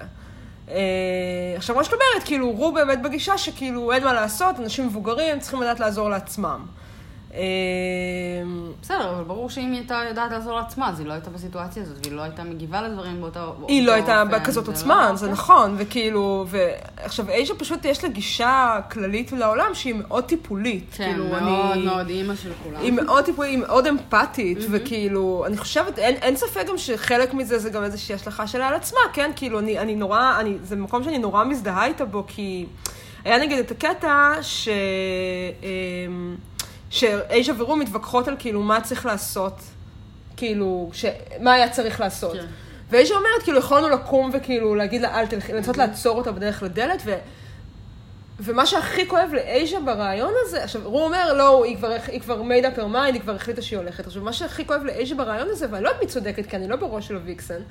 אה, עכשיו, מה שאת אומרת, כאילו, רו באמת בגישה שכאילו אין מה לעשות, אנשים מבוגרים צריכים לדעת לעזור לעצמם. אמ, בסדר, אבל ברור שאם היא הייתה יודעת לעזור לעצמה, אז היא לא הייתה בסיטואציה הזאת, והיא לא הייתה מגיבה לדברים אופן. היא לא הייתה בכזאת זה עוצמה, לא- זה כן. נכון, וכאילו, ועכשיו אייז'ה פשוט יש לה גישה כללית לעולם שהיא מאוד טיפולית. כן, כאילו, מאוד מאוד אימא של כולם. היא מאוד טיפולית, היא מאוד אמפתית, וכאילו, אני חושבת, אין, ספק גם שחלק מזה זה גם איזושהי השלכה שלה על עצמה, כן? כאילו, אני, נורא, זה מקום שאני נורא מזדהה איתה בו, כי היה נגיד את הקטע ש... שאייז'ה ורום מתווכחות על כאילו מה צריך לעשות, כאילו, ש... מה היה צריך לעשות. כן. ואייז'ה אומרת, כאילו, יכולנו לקום וכאילו להגיד לה, אל תלכי, לנסות לעצור אותה בדרך לדלת, ו... ומה שהכי כואב לאייז'ה ברעיון הזה, עכשיו, הוא אומר, לא, היא כבר, היא כבר made up her mind, היא כבר החליטה שהיא הולכת. עכשיו, מה שהכי כואב לאייז'ה ברעיון הזה, ואני לא יודעת מי צודקת, כי אני לא בראש של הוויקסן,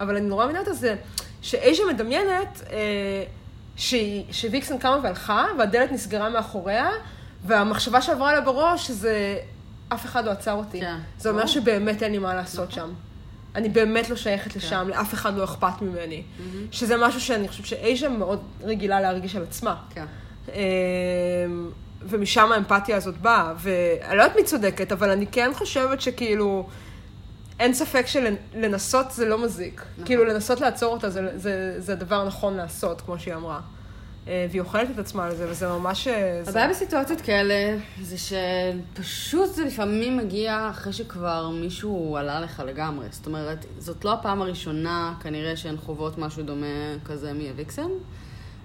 אבל אני נורא מבינה אותה, זה שאייז'ה מדמיינת אה, שהיא- שוויקסן קמה והלכה, והדלת נסגרה מאחוריה, והמחשבה שעברה לה בראש זה, אף אחד לא עצר אותי. כן. זה אומר. שבאמת אין לי מה לעשות שם. אני באמת לא שייכת לשם, לאף אחד לא אכפת ממני. שזה משהו שאני חושבת שאייז'ה מאוד רגילה להרגיש על עצמה. כן. אמ, ומשם האמפתיה הזאת באה. ואני לא יודעת מי צודקת, אבל אני כן חושבת שכאילו, אין ספק שלנסות זה לא מזיק. נכון. כאילו, לנסות לעצור אותה זה, זה, זה דבר נכון לעשות, כמו שהיא אמרה. אה, והיא אוכלת את עצמה לזה, וזה ממש... אה, זה- הבעיה בסיטואציות כאלה, זה שפשוט זה לפעמים מגיע אחרי שכבר מישהו עלה לך לגמרי. זאת אומרת, זאת לא הפעם הראשונה כנראה שהן חוות משהו דומה כזה מהוויקסן.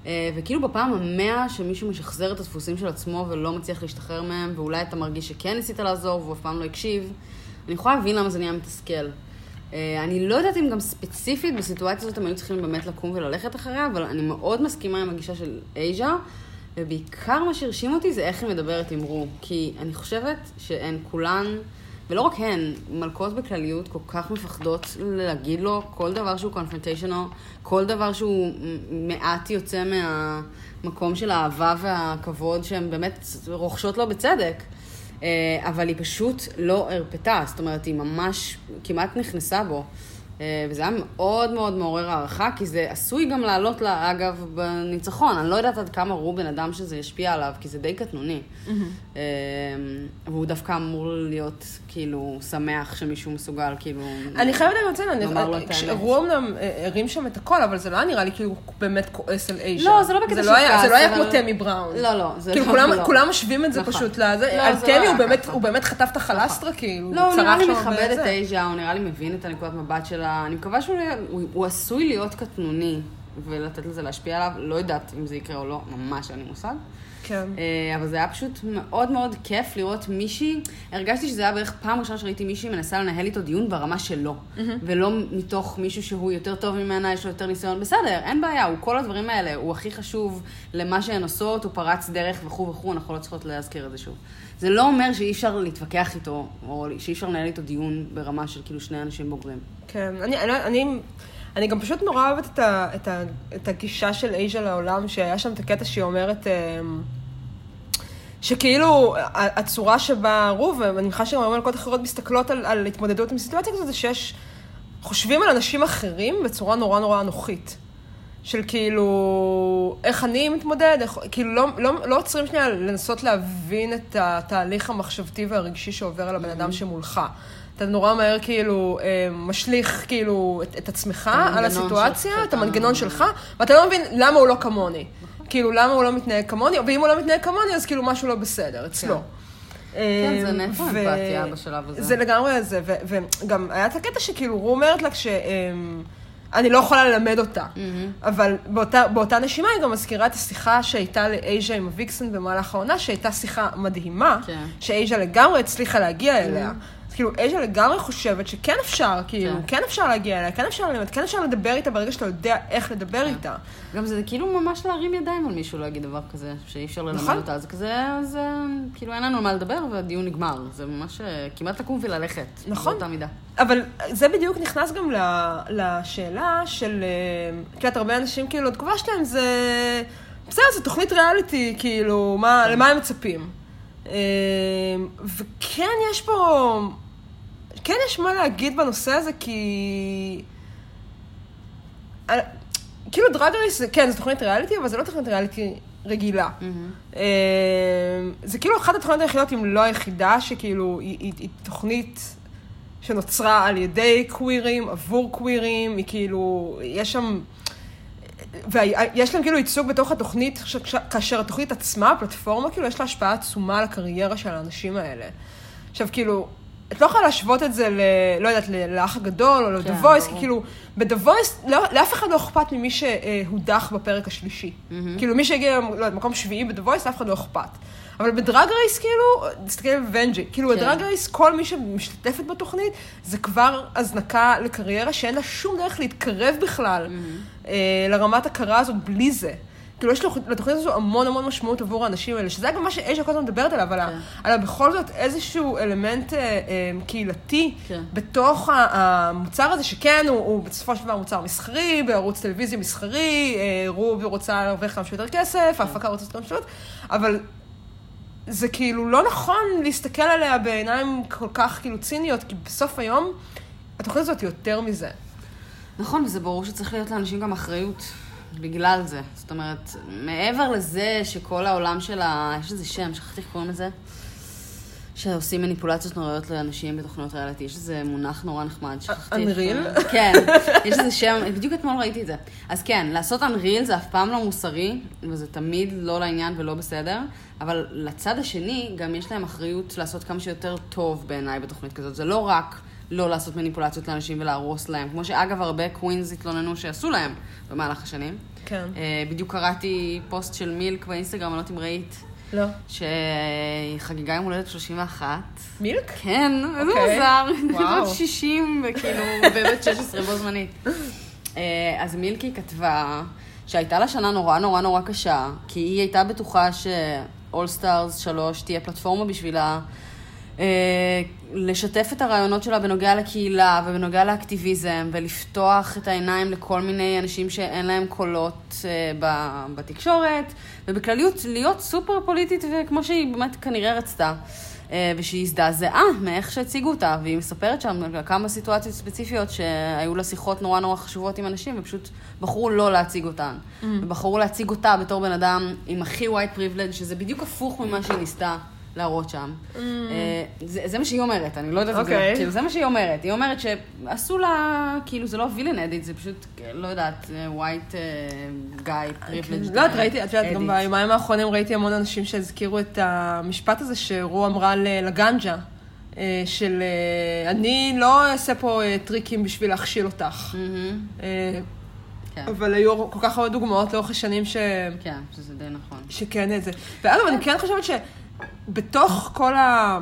אה, וכאילו בפעם המאה שמישהו משחזר את הדפוסים של עצמו ולא מצליח להשתחרר מהם, ואולי אתה מרגיש שכן ניסית לעזור והוא אף פעם לא הקשיב, אני יכולה להבין למה זה נהיה מתסכל. אה, אני לא יודעת אם גם ספציפית בסיטואציה הזאת הם היו צריכים באמת לקום וללכת אחריה, אבל אני מאוד מסכימה עם הגישה של אייז'ה, ובעיקר מה שהרשים אותי זה איך היא מדברת עם רו. כי אני חושבת שהן כולן, ולא רק הן, מלכות בכלליות כל כך מפחדות להגיד לו כל דבר שהוא קונפרנטיישנו, כל דבר שהוא מעט יוצא מהמקום של האהבה והכבוד שהן באמת רוכשות לו בצדק. אה, אבל היא פשוט לא הרפתה, זאת אומרת, היא ממש כמעט נכנסה בו. אה, וזה היה מאוד מאוד מעורר הערכה, כי זה עשוי גם לעלות לה, אגב, בניצחון. אני לא יודעת עד כמה הוא בן אדם שזה ישפיע עליו, כי זה די קטנוני. אה, והוא דווקא אמור להיות, כאילו, שמח שמישהו מסוגל, כאילו... אני חייבת לציין, אני- לו את כש- האמת. הוא אמנם אה, הרים שם את הכל, אבל זה לא היה נראה לי כאילו הוא באמת כועס על אייז'ה. לא, זה לא בקטע של לא היה- זה כעס, לא היה כמו תמי בראון. לא, לא, זה כאילו לא- כולם- לא. כולם משווים את זה נכון. פשוט לזה. על זה תמי הוא באמת-. הוא חטף את החלסטרה, כאילו. לא, הוא נראה לי צרח שם מכבד את. אייז'ה, הוא נראה לי מבין את הנקודת מבט שלה. אני מקווה שהוא הוא, הוא עשוי להיות קטנוני ולתת לזה להשפיע עליו. לא יודעת אם זה יקרה או לא, ממש אין לי מושג. כן. אה, אבל זה היה פשוט מאוד מאוד כיף לראות מישהי, הרגשתי שזה היה בערך פעם ראשונה שראיתי מישהי מנסה לנהל איתו דיון ברמה שלו, ולא מתוך מישהו שהוא יותר טוב ממנה, יש לו יותר ניסיון. בסדר, אין בעיה, הוא כל הדברים האלה, הוא הכי חשוב למה שהן עושות, הוא פרץ דרך וכו' וכו', אנחנו לא צריכות להזכיר את זה שוב. זה לא אומר שאי אפשר להתווכח איתו, או שאי אפשר לנהל איתו דיון ברמה של כאילו שני אנשים בוגרים. כן, אני, אני, אני, אני גם פשוט נורא אוהבת את, ה, את, ה, את הגישה של אייז'ה לעולם, שהיה שם את הקטע שהיא אומרת, אמ, שכאילו הצורה שבה רו, ואני מניחה שגם מלכות אחרות מסתכלות על, על התמודדות עם סיטואציה כזאת, זה שיש, חושבים על אנשים אחרים בצורה נורא נורא אנוכית. של כאילו, איך אני מתמודד, איך, כאילו לא, לא, לא עוצרים שנייה לנסות להבין את התהליך המחשבתי והרגשי שעובר על הבן אדם שמולך. אתה נורא מהר כאילו אה, משליך כאילו את, את עצמך על הסיטואציה, שלך, את המנגנון שלך, ואתה לא מבין למה הוא לא כמוני. כאילו, למה הוא לא מתנהג כמוני, ואם הוא לא מתנהג כמוני, אז כאילו משהו לא בסדר, אצלו. כן, זה אה, נטו ו- אמפתיה בשלב הזה. זה לגמרי זה, וגם היה את הקטע שכאילו, הוא אומרת לה כש... אני לא יכולה ללמד אותה. אבל באותה, באותה נשימה היא גם מזכירה את השיחה שהייתה לאייז'ה עם הוויקסן במהלך העונה, שהייתה שיחה מדהימה, כן. שאייז'ה לגמרי הצליחה להגיע אליה. אז כאילו, אייז'ה לגמרי חושבת שכן אפשר, כאילו, כן. כן אפשר להגיע אליה, כן אפשר ללמד, כן אפשר לדבר איתה ברגע שאתה יודע איך לדבר איתה. גם זה כאילו ממש להרים ידיים על מישהו להגיד דבר כזה, שאי אפשר ללמד נכון. אותה. זה כזה, אז כאילו אין לנו על מה לדבר והדיון נגמר. זה ממש אה, כמעט לקום וללכת. נכון. באותה מידה. אבל זה בדיוק נכנס גם לשאלה של, אה, את יודעת, הרבה אנשים, כאילו, התגובה שלהם זה, בסדר, זו תוכנית ריאליטי, כאילו, מה, למה הם מצפים? אה, וכן, יש פה, כן יש מה להגיד בנושא הזה, כי... אה, כאילו דרג רייס, זה- כן, זו תוכנית ריאליטי, אבל זה לא תוכנית ריאליטי רגילה. אה, זה כאילו אחת התוכניות היחידות, אם לא היחידה, שכאילו היא, היא, היא תוכנית שנוצרה על ידי קווירים, עבור קווירים, היא כאילו, יש שם... ויש להם כאילו ייצוג בתוך התוכנית, ש- כאשר התוכנית עצמה, הפלטפורמה, כאילו, יש לה השפעה עצומה על הקריירה של האנשים האלה. עכשיו, כאילו, את לא יכולה להשוות את זה ל... לא יודעת, לאח הגדול או ל-The כן, Voice, ברור. כי כאילו, ב-The Voice, לא, לאף אחד לא אכפת ממי שהודח בפרק השלישי. כאילו, מי שהגיע, לא יודעת, מקום שביעי ב-The Voice, לאף אחד לא אכפת. אבל בדרג רייס, כאילו, תסתכל על ונג'י, כאילו, כן. בדרג רייס, כל מי שמשתתפת בתוכנית, זה כבר הזנקה לקריירה שאין לה שום דרך להתקרב בכלל אה, לרמת הכרה הזאת בלי זה. כאילו, יש לתוכנית הזו המון המון משמעות עבור האנשים האלה, שזה גם מה שאייז'ה כל הזמן מדברת עליו, כן. על בכל זאת איזשהו אלמנט אה, אה, קהילתי כן. בתוך המוצר הזה, שכן, הוא, הוא בסופו של דבר מוצר מסחרי, בערוץ טלוויזיה מסחרי, אה, רובי רוצה להרוויח כמה שיותר כסף, ההפקה רוצה כמה שיותר, אבל זה כאילו לא נכון להסתכל עליה בעיניים כל כך כאילו ציניות, כי בסוף היום התוכנית הזאת היא יותר מזה. נכון, וזה ברור שצריך להיות לאנשים גם אחריות בגלל זה. זאת אומרת, מעבר לזה שכל העולם של ה... יש איזה שם, שכחתי איך קוראים לזה? שעושים מניפולציות נוראיות לאנשים בתוכניות ריאליטי. יש איזה מונח נורא נחמד, שכחתי. Unreal? כן, יש איזה שם, בדיוק אתמול ראיתי את זה. אז כן, לעשות UnREAL זה אף פעם לא מוסרי, וזה תמיד לא לעניין ולא בסדר, אבל לצד השני, גם יש להם אחריות לעשות כמה שיותר טוב בעיניי בתוכנית כזאת. זה לא רק לא לעשות מניפולציות לאנשים ולהרוס להם, כמו שאגב הרבה queens התלוננו שעשו להם במהלך השנים. כן. אה, בדיוק קראתי פוסט של מילק באינסטגרם, אני לא יודעת אם ראית, לא. חגגה יום הולדת 31. מילק? כן, איזה אוקיי. מוזר. וואו. בת 60 וכאילו בבת 16 בו זמנית. אה, אז מילקי כתבה שהייתה לה שנה נורא נורא נורא קשה, כי היא הייתה בטוחה ש-all stars 3 תהיה פלטפורמה בשבילה. אה, לשתף את הרעיונות שלה בנוגע לקהילה ובנוגע לאקטיביזם ולפתוח את העיניים לכל מיני אנשים שאין להם קולות אה, בתקשורת ובכלליות להיות סופר פוליטית וכמו שהיא באמת כנראה רצתה. אה, ושהיא הזדעזעה מאיך שהציגו אותה, והיא מספרת שם על כמה סיטואציות ספציפיות שהיו לה שיחות נורא נורא חשובות עם אנשים, ופשוט בחרו לא להציג אותן. ובחרו להציג אותה בתור בן אדם עם הכי white privilege, שזה בדיוק הפוך ממה שהיא ניסתה להראות שם. אה, זה, זה מה שהיא אומרת, אני לא יודעת אם זה, אוקיי. כאילו, זה מה שהיא אומרת. היא אומרת שעשו לה, כאילו, זה לא וילן אדיט, זה פשוט, לא יודעת, אה, white uh, guy privilege. לא, את ראיתי, את יודעת, גם. ביומיים האחרונים ראיתי המון אנשים שהזכירו את המשפט הזה שרו אמרה לגנג'ה, אה, של אה, אני לא אעשה פה אה, טריקים בשביל להכשיל אותך. אה, כן, אבל היו כל כך הרבה דוגמאות לאורך השנים ש... כן, שזה די נכון. שכן זה. ואגב, אני כן חושבת שבתוך כל ה...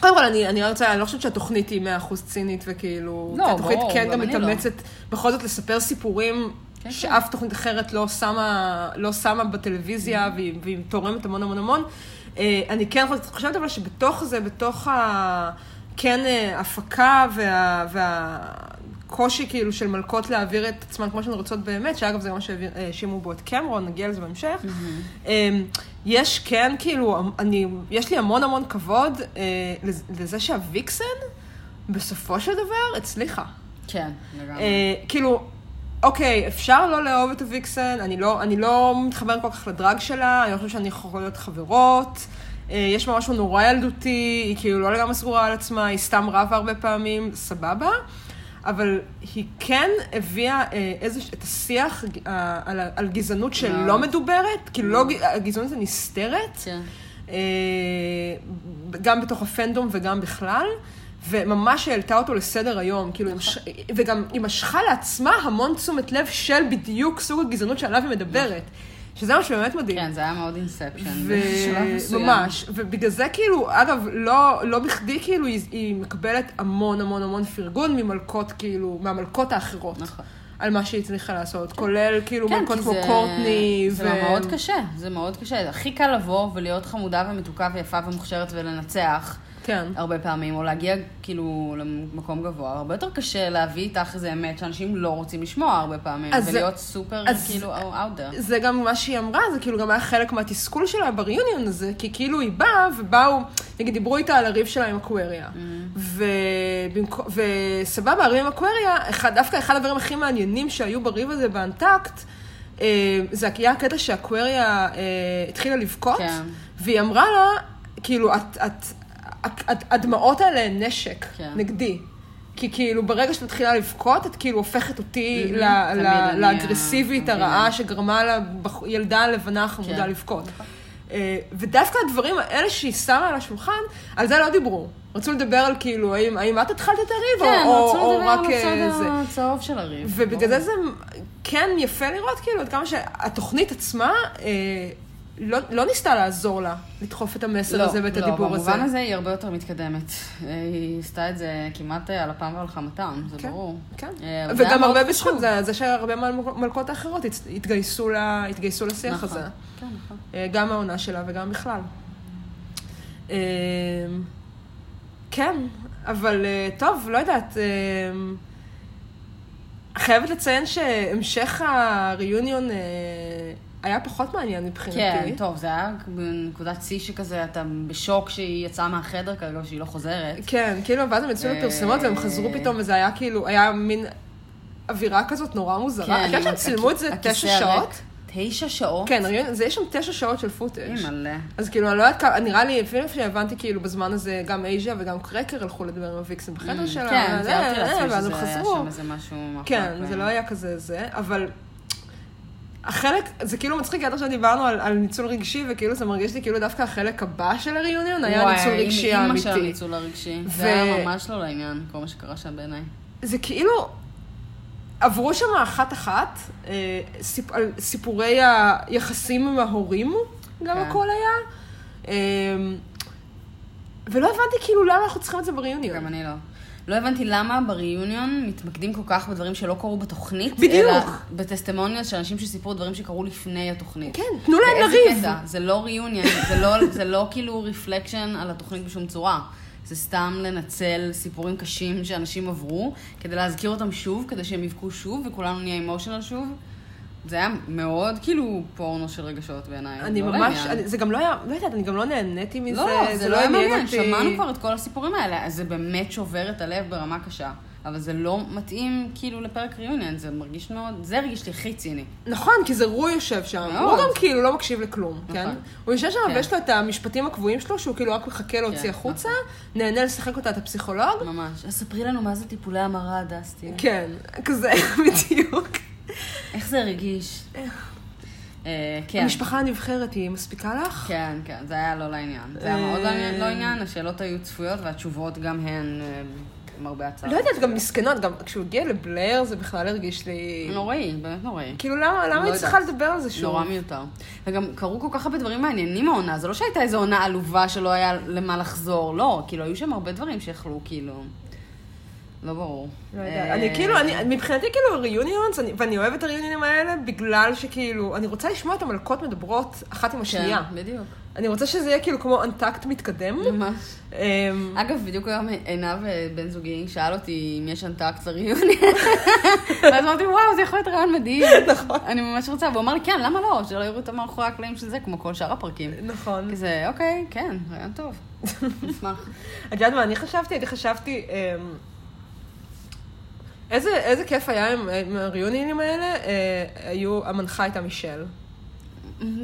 קודם כל, אני, אני רוצה, אני לא חושבת שהתוכנית היא 100% צינית, וכאילו... לא, התוכנית ברור, כן גם לא. מתאמצת בכל זאת לספר סיפורים כן, שאף תוכנית אחרת לא שמה, לא שמה בטלוויזיה, והיא, והיא תורמת המון המון המון. אה, אני כן חושבת אבל שבתוך זה, בתוך ה... כן, אה, הפקה וה... וה... קושי כאילו של מלכות להעביר את עצמן כמו שהן רוצות באמת, שאגב זה גם מה שהאשימו בו את קמרון, נגיע לזה בהמשך. אמ, יש כן, כאילו, אני, יש לי המון המון כבוד אה, לז- לזה שהוויקסן, בסופו של דבר, הצליחה. כן, לגמרי. אה, כאילו, אוקיי, אפשר לא לאהוב את הוויקסן, אני לא, אני לא מתחברת כל כך לדרג שלה, אני לא חושבת שאני יכולה להיות חברות. אה, יש בה משהו נורא ילדותי, היא כאילו לא לגמרי סגורה על עצמה, היא סתם רבה הרבה פעמים, סבבה. אבל היא כן הביאה אה, איזה, את השיח אה, על, על גזענות שלא מאוד. מדוברת, כאילו לא, הגזענות הנסתרת. כן. אה, גם בתוך הפנדום וגם בכלל, וממש העלתה אותו לסדר היום, כאילו, מש- וגם היא משכה לעצמה המון תשומת לב של בדיוק סוג הגזענות שעליו היא מדברת, שזה מה שבאמת מדהים. כן, זה היה מאוד אינספשן. בשלב מסוים. וממש, ובגלל זה כאילו, אגב, לא, לא בכדי כאילו היא, היא מקבלת המון המון המון פרגון ממלכות, כאילו, מהמלכות האחרות. נכון. על מה שהיא הצליחה לעשות, כולל כאילו כן, מלכות כמו זה- קורטני. זה מאוד קשה, זה מאוד קשה. הכי קל לבוא ולהיות חמודה ומתוקה ויפה ומוכשרת ולנצח. כן. הרבה פעמים, או להגיע כאילו למקום גבוה, הרבה יותר קשה להביא איתך איזה אמת שאנשים לא רוצים לשמוע הרבה פעמים, ולהיות סופר אז- כאילו out there. זה גם מה שהיא אמרה, זה כאילו גם היה חלק מהתסכול שלה בריוניון הזה, כי כאילו היא באה ובאו, נגיד דיברו איתה על הריב שלה עם אקווריה. ובמקו- וסבבה, הריב עם אקווריה, אחד, דווקא אחד הדברים הכי מעניינים שהיו בריב הזה באנטקט, אה, זה היה הקטע שאקווריה אה, התחילה לבכות, כן. והיא אמרה לה, כאילו, את, את, הדמעות האלה הן נשק כן. נגדי. כי כאילו, ברגע שאת מתחילה לבכות, את כאילו הופכת אותי ל- ל- לאגרסיבית אה, הרעה שגרמה לילדה הלבנה החמודה כן. לבכות. אה, ודווקא הדברים האלה שהיא שמה על השולחן, על זה לא דיברו. רצו לדבר על כאילו, האם, האם את התחלת את הריב, כן, או, רצו או לדבר רק על אה, זה. הצד הצהוב של הריב. ובגלל. זה זה כן יפה לראות, כאילו, עד כמה שהתוכנית עצמה אה, לא, לא ניסתה לעזור לה לדחוף את המסר הזה ואת הדיבור הזה. לא, במובן הזה היא הרבה יותר מתקדמת. היא עשתה את זה כמעט אה, על אפם ועל חמתם, זה כן, ברור. כן. אה, וגם הרבה. בזכות זה, זה שהרבה מהמלכות האחרות הת- התגייסו, לה, התגייסו לשיח נכון. הזה. כן, נכון. אה, גם מהעונה שלה וגם בכלל. כן, אבל טוב, לא יודעת. חייבת לציין שהמשך הריוניון היה פחות מעניין מבחינתי. כן, טוב, זה היה בנקודת שיא שכזה, אתה בשוק שהיא יצאה מהחדר כרגע ושהיא לא חוזרת. כן, כאילו, ואז הם יצאו אה, לפרסומות והם חזרו פתאום, וזה היה כאילו, היה מין אווירה כזאת נורא מוזרה. כן, עם שהם צילמו את זה הכיסא תשע. שעות. תשע שעות? כן, זה יש שם תשע שעות של פוטאג'. אימא'לה. אז כאילו, אני לא יודעת כמה, נראה לי, אפילו שהבנתי, כאילו, בזמן הזה גם אייז'ה וגם קרקר הלכו לדבר עם הוויקסים בחדר שלה. כן, זה, תיארתי לעצמי ואז הם שזה היה. שם איזה משהו... כן. זה לא היה כזה זה, אבל החלק, זה כאילו מצחיק, עד עכשיו דיברנו על, על ניצול רגשי, וכאילו זה מרגיש לי כאילו דווקא החלק הבא של הריוניון היה וואי, ניצול רגשי עם אימא של האמיתי. הניצול הרגשי. ו- זה היה ממש לא לעניין, כל מה שקרה שם בעיניי. זה כאילו, עברו שם אחת-אחת, אה, סיפ, על סיפורי היחסים עם ההורים, גם כן. הכל היה. אה, ולא הבנתי כאילו למה אנחנו צריכים את זה בריוניון. גם אני לא. לא הבנתי למה בריוניון מתמקדים כל כך בדברים שלא קרו בתוכנית. בדיוק. אלא בטסטימוניאל של אנשים שסיפרו דברים שקרו לפני התוכנית. כן, תנו להם לריב. קטע? זה לא ריוניון, זה לא, זה לא כאילו רפלקשן על התוכנית בשום צורה. זה סתם לנצל סיפורים קשים שאנשים עברו, כדי להזכיר אותם שוב, כדי שהם יבכו שוב, וכולנו נהיה אמושיונל שוב. זה היה מאוד כאילו פורנו של רגשות בעיניי. אני לא ממש. אני, זה גם לא היה, לא יודעת, אני גם לא נהניתי מזה, לא, זה לא היה עניין מעניין, אותי. שמענו כבר את כל הסיפורים האלה, אז זה באמת שובר את הלב ברמה קשה. אבל זה לא מתאים כאילו לפרק ריוניון, זה מרגיש מאוד, זה הרגיש לי הכי ציני. נכון, כי זה רוי יושב שם. מאוד. הוא גם כאילו לא מקשיב לכלום, נכון. כן? הוא יושב שם כן. ויש לו את המשפטים הקבועים שלו, שהוא כאילו רק מחכה להוציא כן, החוצה, נהנה לשחק אותה את הפסיכולוג. ממש. אז ספרי לנו מה זה טיפולי המרה, דסטי. כן, כזה, בדיוק. איך זה הרגיש? אה, כן. המשפחה הנבחרת היא מספיקה לך? כן, כן, זה היה לא לעניין. זה היה מאוד לא עניין- השאלות היו צפויות והתשובות גם הן אה, למרבה הצער. לא יודעת, גם מסכנות, גם כשהוא הגיע לבלייר זה בכלל הרגיש לי... נוראי, באמת נוראי. כאילו, למה לא היא. צריכה לדבר על זה שוב? נורא מיותר. וגם קרו כל כך הרבה דברים מעניינים העונה, זה לא שהייתה איזו עונה עלובה שלא היה למה לחזור, לא, כאילו, היו שם הרבה דברים שיכלו, כאילו... לא ברור. לא יודעת. אה, אני כאילו, אני, מבחינתי כאילו ריוניונס, ואני אוהבת את הריוניונים האלה בגלל שכאילו, אני רוצה לשמוע את המלכות מדברות אחת עם השנייה. כן, בדיוק. אני רוצה שזה יהיה כאילו כמו אנטקט מתקדם. ממש. אמ, אגב, בדיוק היום עינב אה, בן זוגי שאל אותי אם יש אנטקט לריוני. ואז אמרתי, וואו, זה יכול להיות רעיון מדהים. נכון. אני ממש רוצה. והוא אמר לי, כן, למה לא? שלא יראו את מאחורי הקלעים של זה, כמו כל שאר הפרקים. נכון. כזה, אוקיי, כן, רעיון טוב. נשמח. את יודעת מה אני חשבתי? אני חשבתי... איזה, איזה כיף היה עם, עם הריוניונים האלה, אה, היו, המנחה הייתה מישל.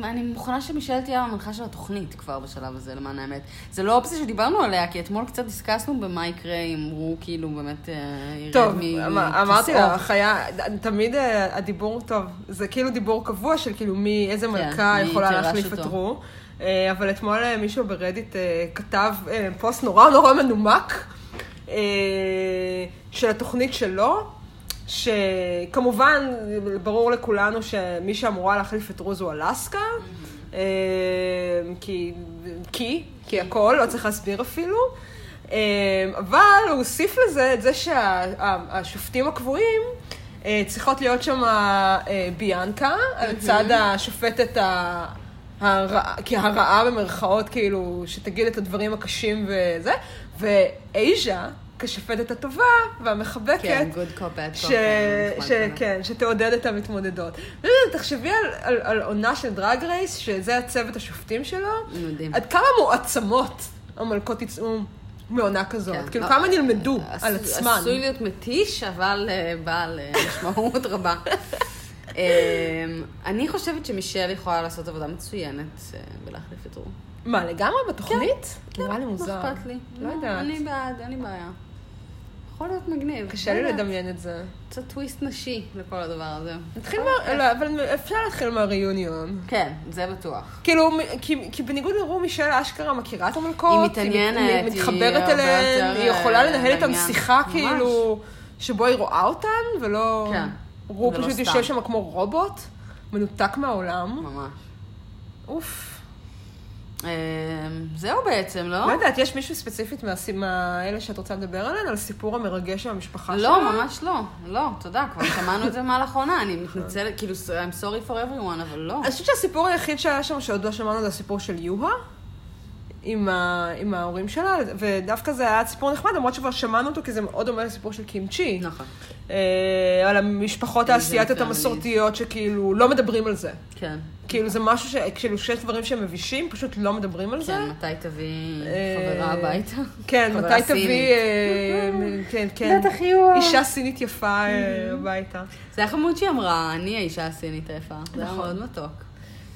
אני מוכנה שמישל תהיה המנחה של התוכנית כבר בשלב הזה, למען האמת. זה לא אופציה שדיברנו עליה, כי אתמול קצת דיסקסנו במה יקרה אם הוא כאילו באמת אה, ירד טוב, מכיסאו. אמ- אמרתי לך, היה, תמיד אה, הדיבור, טוב, זה כאילו דיבור קבוע של כאילו מי, איזה מלכה מי יכולה להחליף. את רו. אה, אבל אתמול אה, מישהו ברדיט אה, כתב פוסט נורא נורא מנומק של התוכנית שלו, שכמובן, ברור לכולנו שמי שאמורה להחליף את רו זו אלסקה, אה, כי, כי, כי הכל, לא צריך להסביר אפילו. אה, אבל הוא הוסיף לזה את זה שהשופטים הקבועים אה, צריכות להיות שם אה, ביאנקה, על צד השופטת ה... הרע, כי הרעה במרכאות, כאילו, שתגיד את הדברים הקשים וזה, ואייז'ה, כשופטת הטובה והמחבקת, כן, good cop, bad cop. ש... ש... כן, שתעודד את המתמודדות. לא תחשבי על, על, על עונה של דרג רייס, שזה הצוות השופטים שלו, מדהים. עד כמה מועצמות המלכות יצאו מעונה כזאת. כן. כאילו, לא, כמה נלמדו עש- על עצמן. עשוי להיות מתיש, אבל אה, בעל אה, משמעות רבה. אמ, אני חושבת שמישל יכולה לעשות עבודה מצוינת אה, בלהחליף את רו. מה, לגמרי בתוכנית? לי לא מוזר. אכפת לי. לא יודעת. אני בעד, אין לי בעיה. יכול להיות מגניב. קשה לי. לדמיין את זה. קצת טוויסט נשי לכל הדבר הזה. נתחיל מה... לא, אבל אפשר להתחיל מהריוניון. כן, זה בטוח. כאילו, כי, בניגוד לרו, מישל אשכרה מכירה את המלכות. היא מתעניינת, היא מתחברת אליהן, היא יכולה אה, לנהל איתן. שיחה. כאילו, שבו היא רואה אותן, ולא... כן. ולא פשוט. יושב שם כמו רובוט, מנותק מהעולם. ממש. אוף. אמ, זהו בעצם, לא? לא יודעת, יש מישהו ספציפית מהאלה שאת רוצה לדבר עליהן? על הסיפור המרגש של המשפחה שלה? לא, ממש לא. לא, תודה, כבר שמענו את זה במהלך העונה. אני מתנצלת, כאילו, I'm sorry for everyone, אבל לא. אני חושבת שהסיפור היחיד שהיה שם שעוד לא שמענו זה הסיפור של יוהה. עם, ה... עם ההורים שלה, ודווקא זה היה סיפור נחמד, למרות שכבר שמענו אותו, כי זה מאוד דומה לסיפור של קימצ'י. נכון. אה, על המשפחות האסייתיות. המסורתיות שכאילו לא מדברים על זה. כן. כאילו זה משהו ש... כאילו שיש דברים שהם מבישים, פשוט לא מדברים על זה. כן, מתי תביא אה, חברה הביתה? כן, חברה מתי תביא. אה, כן, כן, בטח יהיו. אישה סינית יפה אה, הביתה. זה היה חמוד שהיא אמרה, אני האישה הסינית היפה. זה היה נכון. מאוד מתוק.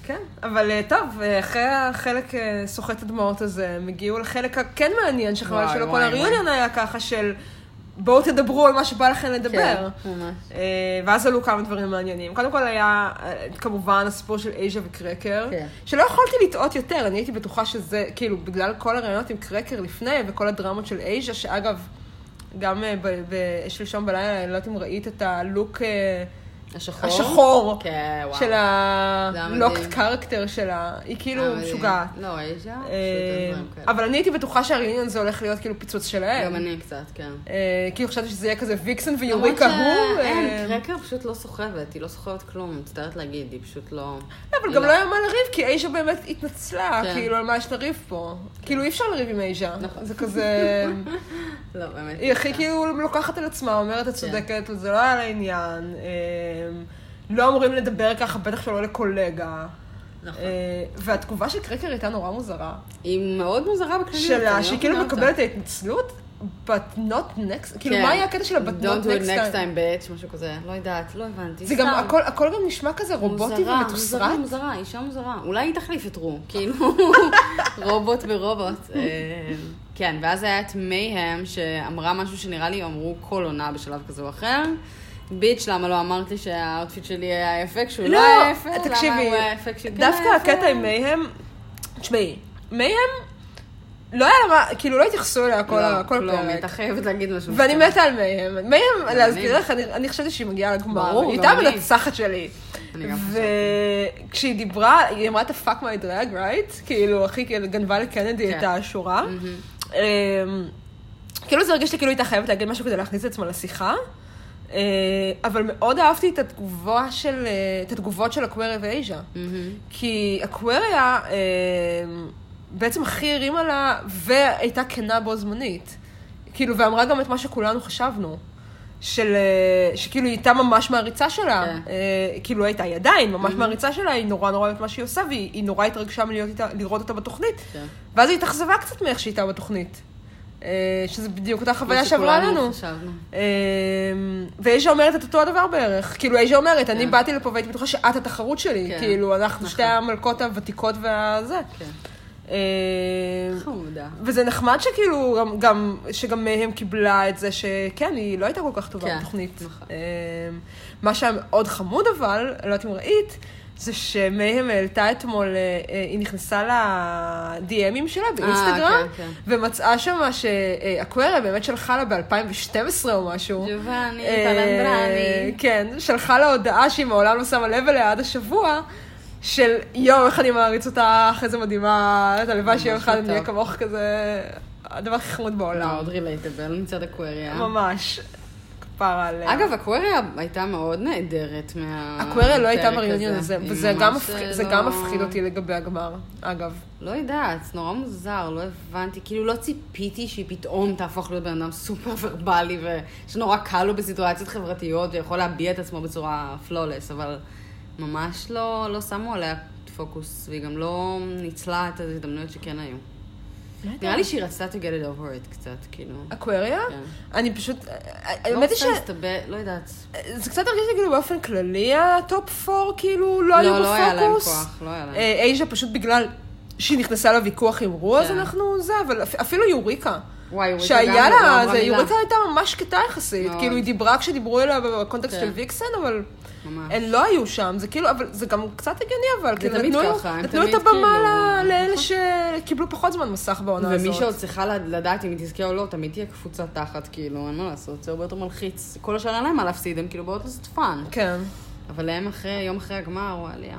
כן, אבל אה, טוב, אה, אחרי החלק אה, סוחט הדמעות הזה, הם הגיעו לחלק הכן מעניין, שחבל שלא כל וואי, הריוניון היה ככה של בואו תדברו על מה שבא לכם לדבר. כן, ממש. ואז עלו כמה דברים מעניינים. קודם כל היה כמובן הסיפור של אייז'ה וקרקר, כן. שלא יכולתי לטעות יותר, אני הייתי בטוחה שזה, כאילו, בגלל כל הרעיונות עם קרקר לפני, וכל הדרמות של אייז'ה, שאגב, גם לישון בלילה, אני לא יודעת אם ראית את הלוק אה, השחור? השחור כן, וואו. של הלוקט. קרקטר שלה, היא כאילו. משוגעת. לא, אישה? אה, אין. אבל אני הייתי בטוחה שהריוניון זה הולך להיות כאילו פיצוץ שלהם. גם אני קצת, כן. אה, כאילו חשבתי שזה יהיה כזה ויקסן ויוריקה הוא. אה, קרקר פשוט לא סוחבת, היא לא סוחבת כלום, מצטערת להגיד, היא פשוט לא... לא, אבל גם לא היה מה לריב, כי אייז'ה באמת התנצלה, כן. כאילו, על מה יש לריב פה. כאילו, אי אפשר לריב עם אייז'ה. נכון. זה כזה... לא, באמת. היא הכי כאילו לוקחת על עצמה, אומרת, את צודקת, זה לא היה לעניין. לא אמורים לדבר ככה, בטח שלא לקולגה. נכון. אה, והתגובה של קרקר הייתה נורא מוזרה. היא מאוד מוזרה בכלליות. שלה, לא שהיא כאילו. מקבלת את ההתנצלות, but not next, כאילו כן. מה היה הקטע של ה-but Don't not do it next next time? time, bitch, משהו כזה. לא יודעת, לא הבנתי. זה גם. הכל- הכל גם נשמע כזה רובוטי מוזרה, ומתוסרט. מוזרה, מוזרה, אישה מוזרה. אולי היא תחליף את רו, כאילו, רובוט ברובוט. אה, כן, ואז היה את מייהם, שאמרה משהו שנראה לי אמרו כל עונה בשלב כזה או אחר. bitch, למה לא אמרת לי שה outfit שלי היה יפה כשהוא לא לא, היה יפה? תקשיבי, כשהוא כן דווקא? הקטע עם מייהם, תשמעי, מייהם, לא היה לה מה, כאילו לא התייחסו אליה כל ה- לא, כל כלום, הפרק. הייתה חייבת להגיד משהו. ואני. מתה על מייהם. מייהם, להזכיר. לך, אני חשבתי שהיא מגיעה לגמר. היא הייתה אני. המנצחת שלי. וכשהיא דיברה, היא אמרה את ה-fuck my drag, right? כאילו, הכי כאילו, גנבה לקנדי כן. את השורה. אמ, כאילו זה הרגיש לי כאילו הייתה חייבת להגיד משהו כדי להכניס את עצמה לשיחה. אה, אבל מאוד אהבתי את התגובה של, אה, את התגובות של אקווריה ואייז'ה. מהמם. כי אקווריה אה, בעצם הכי הרימה לה, והייתה כנה בו זמנית. כאילו, ואמרה גם את מה שכולנו חשבנו. של, שכאילו היא הייתה ממש מעריצה שלה, כן. אה, כאילו הייתה היא עדיין ממש מעריצה שלה, היא נורא נורא אוהבת מה שהיא עושה, והיא היא נורא התרגשה מלהיות איתה, לראות אותה בתוכנית. כן. ואז היא התאכזבה קצת מאיך שהיא הייתה בתוכנית. אה, שזה בדיוק אותה חוויה שעברה לנו. חשבנו. אה, ואייז'ה אומרת את אותו הדבר בערך. כאילו, אייז'ה אומרת, אני כן. באתי לפה והייתי בטוחה שאת התחרות שלי. כן. כאילו, אנחנו נכון. שתי המלכות הוותיקות והזה. כן. אה, חמודה. וזה נחמד שכאילו, גם, גם, שגם מהם קיבלה את זה שכן, היא לא הייתה כל כך טובה בתוכנית. נכון. אה, מה שהיה מאוד חמוד אבל, לא יודעת אם ראית, זה שמהם העלתה אתמול, אה, אה, היא נכנסה ל-DMים שלה באינסטגרם, כן, כן. ומצאה שמה שאקווריה באמת שלחה לה ב-2012 או משהו. ג'ובאני, אה, פלנדרני. כן, שלחה לה הודעה שהיא מעולם לא שמה לב אליה עד השבוע, של יואו, איך אני מעריץ אותך, איזה מדהימה, את הלוואי שיום אחד אהיה מתוק. כמוך כזה, הדבר הכי חמוד בעולם. מאוד רילייטבל מצד אקווריה. ממש. כפרה עליה. אגב, אקווריה הייתה מאוד נהדרת מה... אקווריה לא הייתה בריאיון הזה, וזה גם זה לא- גם מפחיד אותי לגבי הגמר, אגב. לא יודעת, זה נורא מוזר, לא הבנתי. כאילו, לא ציפיתי שהיא פתאום תהפוך להיות בן אדם סופר ורבלי, ושנורא קל לו בסיטואציות חברתיות, ויכול להביע את עצמו בצורה פלולס, אבל ממש לא, לא שמו עליה פוקוס, והיא גם לא ניצלה את ההזדמנויות שכן היו. נראה לי שהיא רצתה to get it over with קצת, כאילו. אקווריה? כן. אני פשוט... לא האמת היא רוצה להסתבר, לא יודעת. שזה קצת הרגיש לי כאילו באופן כללי ה top 4 כאילו לא היו לא, לא היה להם בפוקוס. כוח, לא היה להם. אה, אייז'ה פשוט בגלל שהיא נכנסה לוויכוח עם רו, אז כן. אנחנו זה, אבל אפ- אפילו יוריקה. וואי, יוריקה שהיה לא לה, זה, מילה. יוריקה הייתה ממש שקטה יחסית, מאוד. כאילו היא דיברה כשדיברו אליה בקונטקסט כן. של ויקסן, אבל ממש. הן לא היו שם, זה כאילו, אבל זה גם קצת הגיוני, אבל כאילו תמיד נתנו, ככה, נתנו את הבמה כאילו- ל- לאלה שקיבלו פחות זמן מסך בעונה הזאת. ומי שעוד צריכה לד- לדעת אם היא תזכה או לא, תמיד תהיה קפוצה תחת, כאילו, אין מה לעשות, זה הרבה יותר מלחיץ. כל השאר אין להם מה להפסיד, הם כאילו באות לעשות fun. כן, אבל להם אחרי, יום אחרי הגמר, וואלה,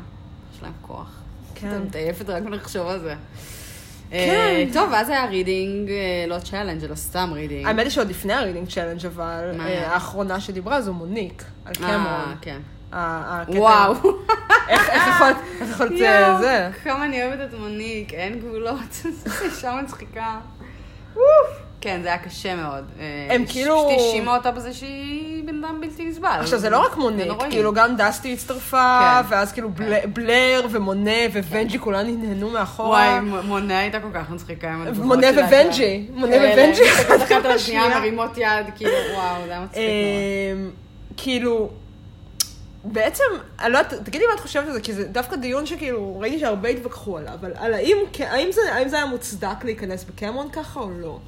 יש להם כוח. כן. את מתעייפת רק מלחשוב על זה. כן. אה, טוב, ואז היה reading, אה, לא challenge, אלא סתם reading. האמת היא שעוד לפני ה reading challenge אבל, אה? האחרונה שדיברה זו מוניק, על אה, קמרון. כן. ה- הקטע- וואו. איך יכולת, אה, זה? כמה אני אוהבת את מוניק, אין גבולות. אישה מצחיקה. כן, זה היה קשה מאוד. אה, הם כאילו- האשימה אותה בזה שהיא בן אדם בלתי נסבל. עכשיו זה לא רק מוניק, נוראי. כאילו גם דסטי הצטרפה, כן. ואז כאילו בל- בלר ומונה וונג'י כולם נהנו מאחורה. וואי, מונה הייתה כל כך מצחיקה עם התגובות מונה. וונג'י, מונה כאלה, וונג'י. אחת על השנייה. מרימות יד, כאילו, וואו, זה היה מצחיק מאוד. אמ, כאילו, בעצם, אני לא יודעת, תגידי מה את חושבת על זה, כי זה דווקא דיון שכאילו, ראיתי שהרבה התווכחו עליו, אבל על האם, האם, זה, האם זה היה מוצדק להיכנס בקמרון ככה או לא?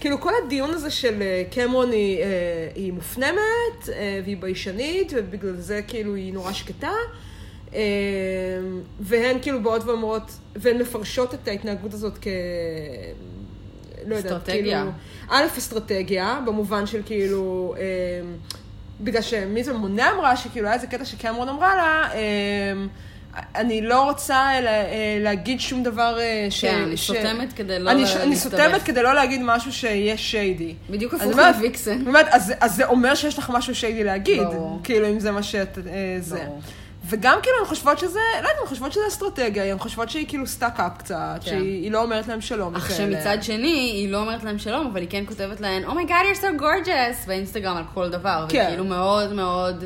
כאילו, כל הדיון הזה של אה, קמרון היא, אה, היא מופנמת, אה, והיא ביישנית, ובגלל זה כאילו היא נורא שקטה. והן כאילו באות ואומרות, והן מפרשות את ההתנהגות הזאת כ... לא יודעת, אסטרטגיה. כאילו... א', אסטרטגיה, במובן של כאילו... בגלל שמי זה מוניק אמרה, שכאילו היה איזה קטע שקמרון אמרה לה, אני לא רוצה לה, אה, להגיד שום דבר אה, ש... כן, אני ש- סותמת כדי לא אני, לה- אני להסתבך. סותמת כדי לא להגיד משהו שיהיה shady. בדיוק הפוך מוויקסן. באמת, אז, אז זה אומר שיש לך משהו shady להגיד, ברור. כאילו, אם זה מה שאת... אה, זה. ברור. וגם כאילו הן חושבות שזה, לא יודעת, הן חושבות שזה אסטרטגיה, הן חושבות שהיא כאילו stuck up קצת, כן. שהיא היא לא אומרת להם שלום. אך. שמצד שני, היא לא אומרת להם שלום, אבל היא כן כותבת להן, Oh my God, you're so gorgeous, באינסטגרם על כל דבר. כן. וכאילו מאוד מאוד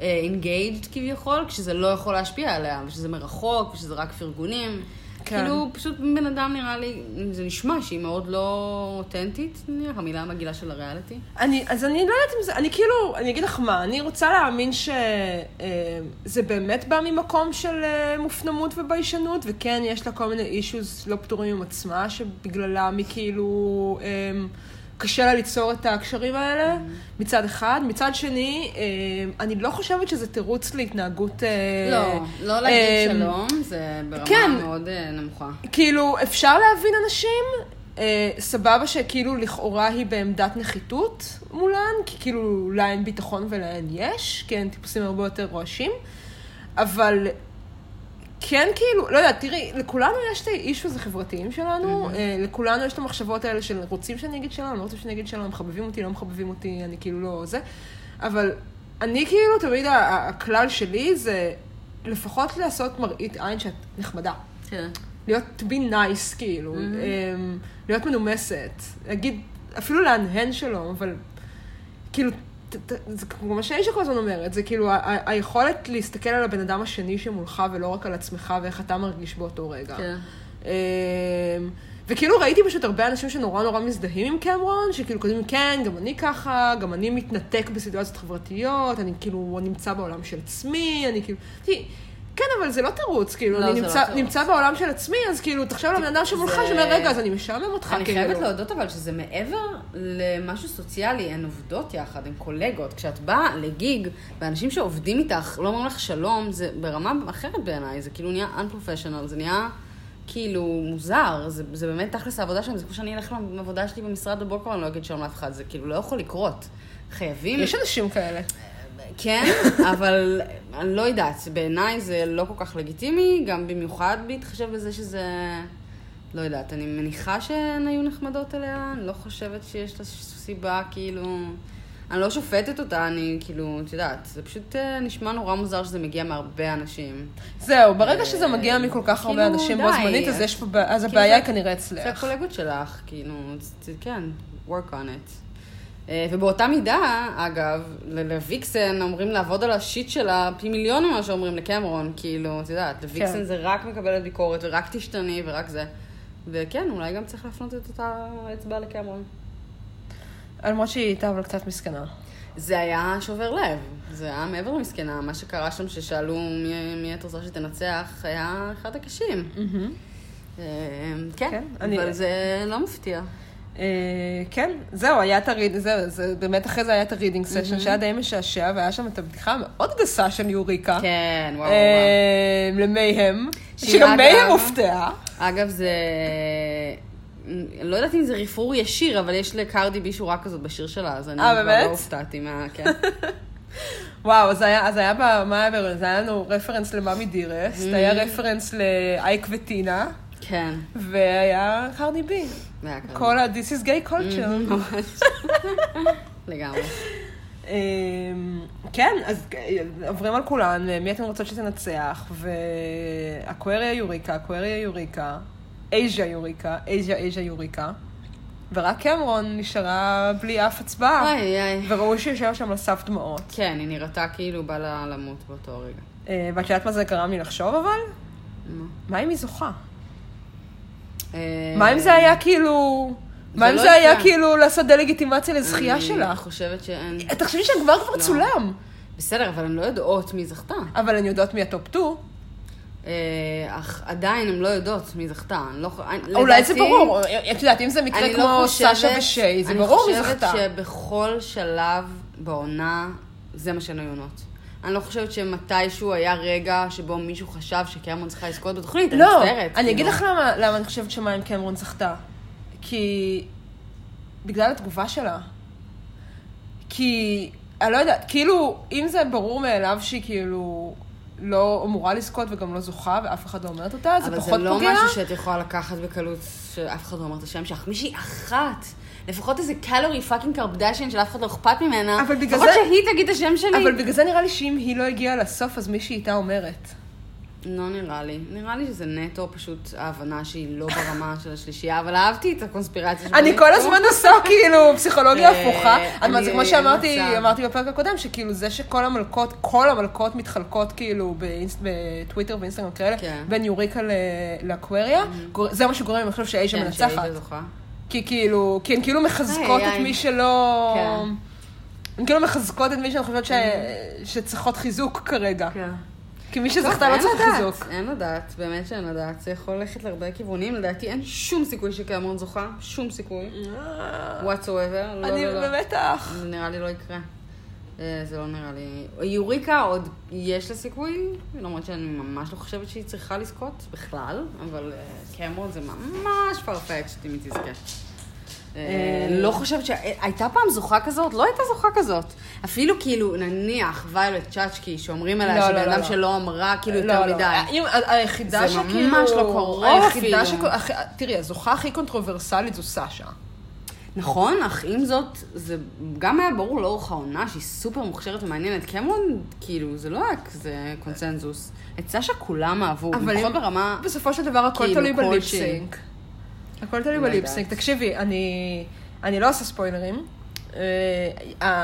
engaged כביכול, כשזה לא יכול להשפיע עליה, ושזה מרחוק, ושזה רק פרגונים. כן. כאילו, פשוט בן אדם נראה לי, זה נשמע שהיא מאוד לא אותנטית, נניח, המילה המגעילה של הריאליטי. אני, אז אני לא יודעת אם זה, אני כאילו, אני אגיד לך מה, אני רוצה להאמין שזה באמת בא ממקום של אה, מופנמות וביישנות, וכן, יש לה כל מיני אישוז לא פתורים עם עצמה, שבגללם היא כאילו, אה, קשה לה ליצור את הקשרים האלה, מצד אחד. מצד שני, אה, אני לא חושבת שזה תירוץ להתנהגות... אה, לא, לא להגיד אה, שלום, זה ברמה כן. מאוד נמוכה. כאילו, אפשר להבין אנשים, סבבה שכאילו לכאורה היא בעמדת נחיתות מולן, כי כאילו להן ביטחון ולהן יש, כי הן טיפוסים הרבה יותר רועשים, אבל כן כאילו, לא יודעת, תראי, לכולנו יש את האישוז החברתיים שלנו, אה, לכולנו יש את המחשבות האלה של רוצים שאני אגיד שלום, לא רוצים שאני אגיד שלום, מחבבים אותי, לא מחבבים אותי, אני כאילו לא זה, אבל אני כאילו, תמיד הכלל שלי זה לפחות לעשות מראית עין שאת נחמדה. כן. להיות, to be nice, כאילו, mm-hmm. להיות מנומסת, להגיד, אפילו להנהן שלום, אבל כאילו, זה כמו מה שאישה כל הזמן אומרת, זה כאילו היכולת להסתכל על הבן אדם השני שמולך ולא רק על עצמך ואיך אתה מרגיש באותו רגע. כן. אמ, וכאילו ראיתי פשוט הרבה אנשים שנורא נורא מזדהים עם קמרון, שכאילו כותבים, כן, גם אני ככה, גם אני מתנתק בסיטואציות חברתיות, אני כאילו נמצא בעולם של עצמי, אני כאילו... תראי, כן, אבל זה לא תירוץ, כאילו, לא, אני לא נמצא, תירוץ. נמצא בעולם של עצמי, אז כאילו, תחשוב על הבן אדם שמולך, זה- שאומר, רגע, אז אני משעמם אותך, אני כאילו. חייבת להודות אבל שזה מעבר למשהו סוציאלי, הן עובדות יחד, הן קולגות. כשאת באה לגיג, ואנשים שעובדים איתך לא אומרים לך שלום, זה ברמה אחרת בעיניי, זה כאילו נהיה unprofessional, זה נהיה כאילו מוזר, זה, זה באמת תכלס העבודה שלהם, זה כמו שאני אלך לעבודה שלי במשרד בבוקר ואני לא אגיד שלום לאף אחד, זה כאילו לא יכול לקרות. חייבים... יש אנשים כאלה. כן, אבל אני לא יודעת, בעיניי זה לא כל כך לגיטימי, גם במיוחד בהתחשב בזה שזה... לא יודעת, אני מניחה שהן היו נחמדות אליה, אני לא חושבת שיש לה סיבה, כאילו... אני לא שופטת אותה, אני כאילו, את יודעת, זה פשוט אה, נשמע נורא מוזר שזה מגיע מהרבה אנשים. זהו, ברגע שזה מגיע מכל כך הרבה כאילו, אנשים. בו זמנית, אז כאילו, הבעיה היא זה- כנראה זה אצלך. הקולגות שלך, כאילו, זה- כן, work on it. אה, ובאותה מידה, אגב, לוויקסן אומרים לעבוד על השיט שלה פי מיליון ממה שאומרים לקמרון, כאילו, את יודעת, לוויקסן כן. זה רק מקבלת ביקורת, ורק תשתני, ורק זה. וכן, אולי גם צריך להפנות את אותה אצבע לקמרון. למרות שהיא הייתה אבל קצת מסכנה. זה היה שובר לב, זה היה מעבר למסכנה. מה שקרה שם ששאלו מי, מי את רוצה שתנצח, היה אחד הקשים. אה, כן, כן, אני- אבל זה לא מפתיע. אה, כן, זהו, היה את ה read, זהו, זה באמת אחרי זה היה את ה reading session שהיה די משעשע, והיה שם את הבדיחה המאוד גסה של יוריקה. כן, וואו, וואו. אה, למייהם, שהיא שגם מייהם הופתעה. אגב, זה... לא יודעת אם זה רפרור ישיר, אבל יש לקרדי בי שורה כזאת בשיר שלה, אז אני אה, כבר? לא הופתעתי מה... כן. וואו, אז היה, אז היה ב... מה היה רפרנס? היה לנו רפרנס ל Mommie Dearest, היה רפרנס לאייק וטינה, כן, והיה קרדי בי. כל ה-This is gay culture. ממש. לגמרי. אמ, כן, אז עוברים על כולן, מי אתן רוצות שתנצח, ואקווריה יוריקה, אקווריה יוריקה, אייז'ה יוריקה, אייז'ה אייז'ה יוריקה, ורק קמרון נשארה בלי אף הצבעה, איי, איי. וראו שהיא יושבת שם על סף דמעות. כן, היא נראתה כאילו בא לה למות באותו רגע. אה, ואת יודעת מה זה גרם לי לחשוב אבל? מה? מה אם היא זוכה? אה, מה אם זה היה כאילו... מה אם לא זה היה. כאילו לעשות דה-לגיטימציה לזכייה אני שלך? חושבת שאין... תחשבי שהגמר כבר לא. צולם, בסדר, אבל הן לא יודעות מי זכתה. אבל הן יודעות מי ה top 2. אה, אך עדיין הן לא יודעות מי זכתה. אני לא... אני- אולי זה ברור, את יודעת, אם זה מקרה אני כמו לא חושבת... סאשה ושיי, זה ברור מי זכתה. אני חושבת שבכל שלב בעונה, זה מה שהן היו עונות. אני לא חושבת שמתישהו היה רגע שבו מישהו חשב שקרמון צריכה לזכות בתוכנית, אני לא, מצטערת. אני אגיד כאילו. לך למה למה אני חושבת שמים קמרון זכתה. כי... בגלל התגובה שלה. כי... אני לא יודעת, כאילו, אם זה ברור מאליו שהיא כאילו לא אמורה לזכות וגם לא זוכה, ואף אחד לא אומרת אותה, זה אבל פחות זה לא פוגע. משהו שאת יכולה לקחת בקלות, שאף אחד לא אומר את השם שלך. מישהי אחת, לפחות איזה קלורי פאקינג קרבדשיין של אף אחד לא אכפת ממנה. אבל בגלל לפחות זה- שהיא תגיד את השם שלי. אבל בגלל זה נראה לי שאם היא לא הגיעה לסוף, אז מישהי איתה אומרת. לא נראה לי. נראה לי שזה נטו פשוט ההבנה שהיא לא ברמה של השלישייה, אבל אהבתי את הקונספירציה אני שבנית כל. הזמן עושה כאילו פסיכולוגיה אה, הפוכה. אני- אבל זה כמו שאמרתי אני. אמרתי בפרק הקודם, שכאילו זה שכל המלכות, כל המלכות מתחלקות כאילו בטוויטר ואינסטגרם כאלה, כן. בין יוריקה לאקווריה, גור- זה מה שגורם לי לחשוב שאייז'ה כן, מנצחת. כי כאילו, כי הן כאילו מחזקות את. מי שלא... כן. הן כאילו מחזקות את מי שהן חושבות ש- שצריכות חיזוק כרגע. כן. כי מי שזכתה לא צריך חיזוק. אין לדעת, באמת שאין לדעת. זה יכול ללכת להרבה כיוונים. לדעתי אין שום סיכוי שקרמון זוכה. שום סיכוי. whatsoever. לא, אני לא, לא. במתח. זה נראה לי לא יקרה. אה, זה לא נראה לי... יוריקה עוד יש לה סיכוי, למרות שאני ממש לא חושבת שהיא צריכה לזכות בכלל, אבל אה, קמרון זה ממש perfect אם היא תזכה. אה, לא חושבת ש... הייתה פעם זוכה כזאת? לא הייתה זוכה כזאת. אפילו כאילו, נניח, ויולט צ'אצ'קי, שאומרים עליה לא, שבן לא, אדם לא. שלא אמרה כאילו יותר. מדי. היחידה זה שכאילו... ממש לא קרוב היחידה אפילו. הכי- תראי, הזוכה הכי קונטרוברסלית זו סאשה. נכון, אך עם זאת, זה גם היה ברור לאורך העונה שהיא סופר מוכשרת ומעניינת. קמרון, כאילו, זה לא היה כזה קונצנזוס. את סשה כולם אהבו, לפחות ברמה... בסופו של דבר הכל כאילו, תלוי. בליפסינק. הכל תלוי לא בליפסינק. תקשיבי, אני אני לא עושה ספוילרים. אה,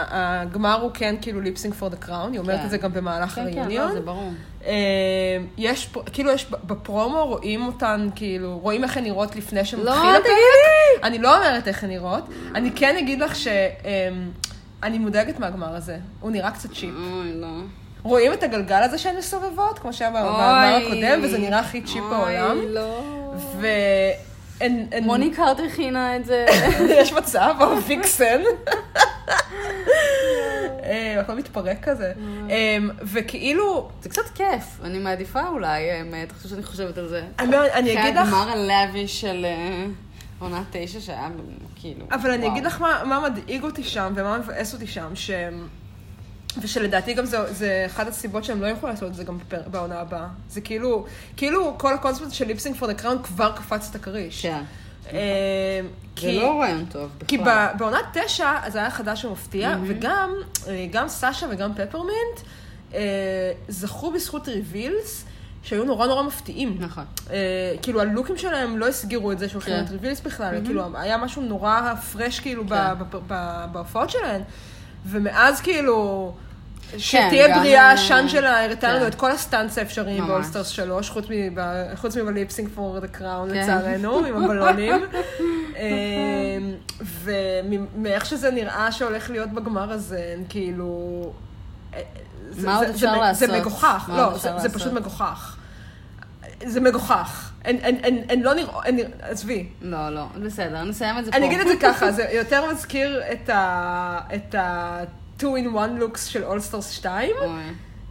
הגמר הוא כן כאילו ליפסינק פור דה קראון, היא אומרת כן. את זה גם במהלך כן, כן, לא, הריאיון. זה ברור. אה, יש, כאילו יש, בפרומו רואים אותן, כאילו, רואים איך הן נראות לפני שמתחיל לא, הפרק. אני לא אומרת איך הן נראות. אני כן אגיד לך שאני מודאגת מהגמר הזה. הוא נראה קצת צ'יפ. אוי, לא. רואים את הגלגל הזה שהן מסובבות, כמו שהיה בגמר הקודם, וזה נראה הכי צ'יפ בעולם. אוי, לא. הן- מוני קארט הכינה את זה. יש מצב, או ויקסן. אה, הכל מתפרק כזה. אה, וכאילו, זה קצת כיף, אני מעדיפה אולי, האמת, עכשיו שאני חושבת על זה. אני אני אגיד אחרי לך... הגמר הלאביש של אה, עונה תשע שהיה כאילו... אבל אני וואו. אגיד לך מה, מה מדאיג אותי שם ומה מבאס אותי שם, ש... ושלדעתי גם זה, זה אחת הסיבות שהם לא יוכלו לעשות את זה גם בפר... בעונה הבאה. זה כאילו, כאילו כל הקונספט של lip sync for the crown כבר קפץ את הכריש. כן. אה, זה כי- לא רעיון טוב בכלל. כי ב- בעונת תשע זה היה חדש ומפתיע, וגם אה, גם סאשה וגם פפרמינט אה, זכו בזכות reveals שהיו נורא נורא מפתיעים. נכון. אה, כאילו הלוקים שלהם לא הסגירו את זה שהולכים כן. reveals בכלל, כאילו היה משהו נורא fresh כאילו כן. בהופעות שלהם. ומאז כאילו, שתהיה גם, בריאה, אה, שאנג'לה הראתה לנו כן. את כל ה stunts האפשריים. ב All Stars 3, חוץ מב- חוץ מב lip sync for the crown כן. לצערנו, עם הבלונים. אמ, ומאיך שזה נראה שהולך להיות בגמר הזה, כאילו... זה- מה עוד אפשר זה- לעשות? זה מגוחך, לא, זה- פשוט? מגוחך. זה מגוחך. הן- לא נראות, עזבי. לא, לא, בסדר, נסיים את זה פה. אני אגיד את זה ככה, זה יותר מזכיר את ה... את ה... 2 in 1 looks של All Stars 2. אוי.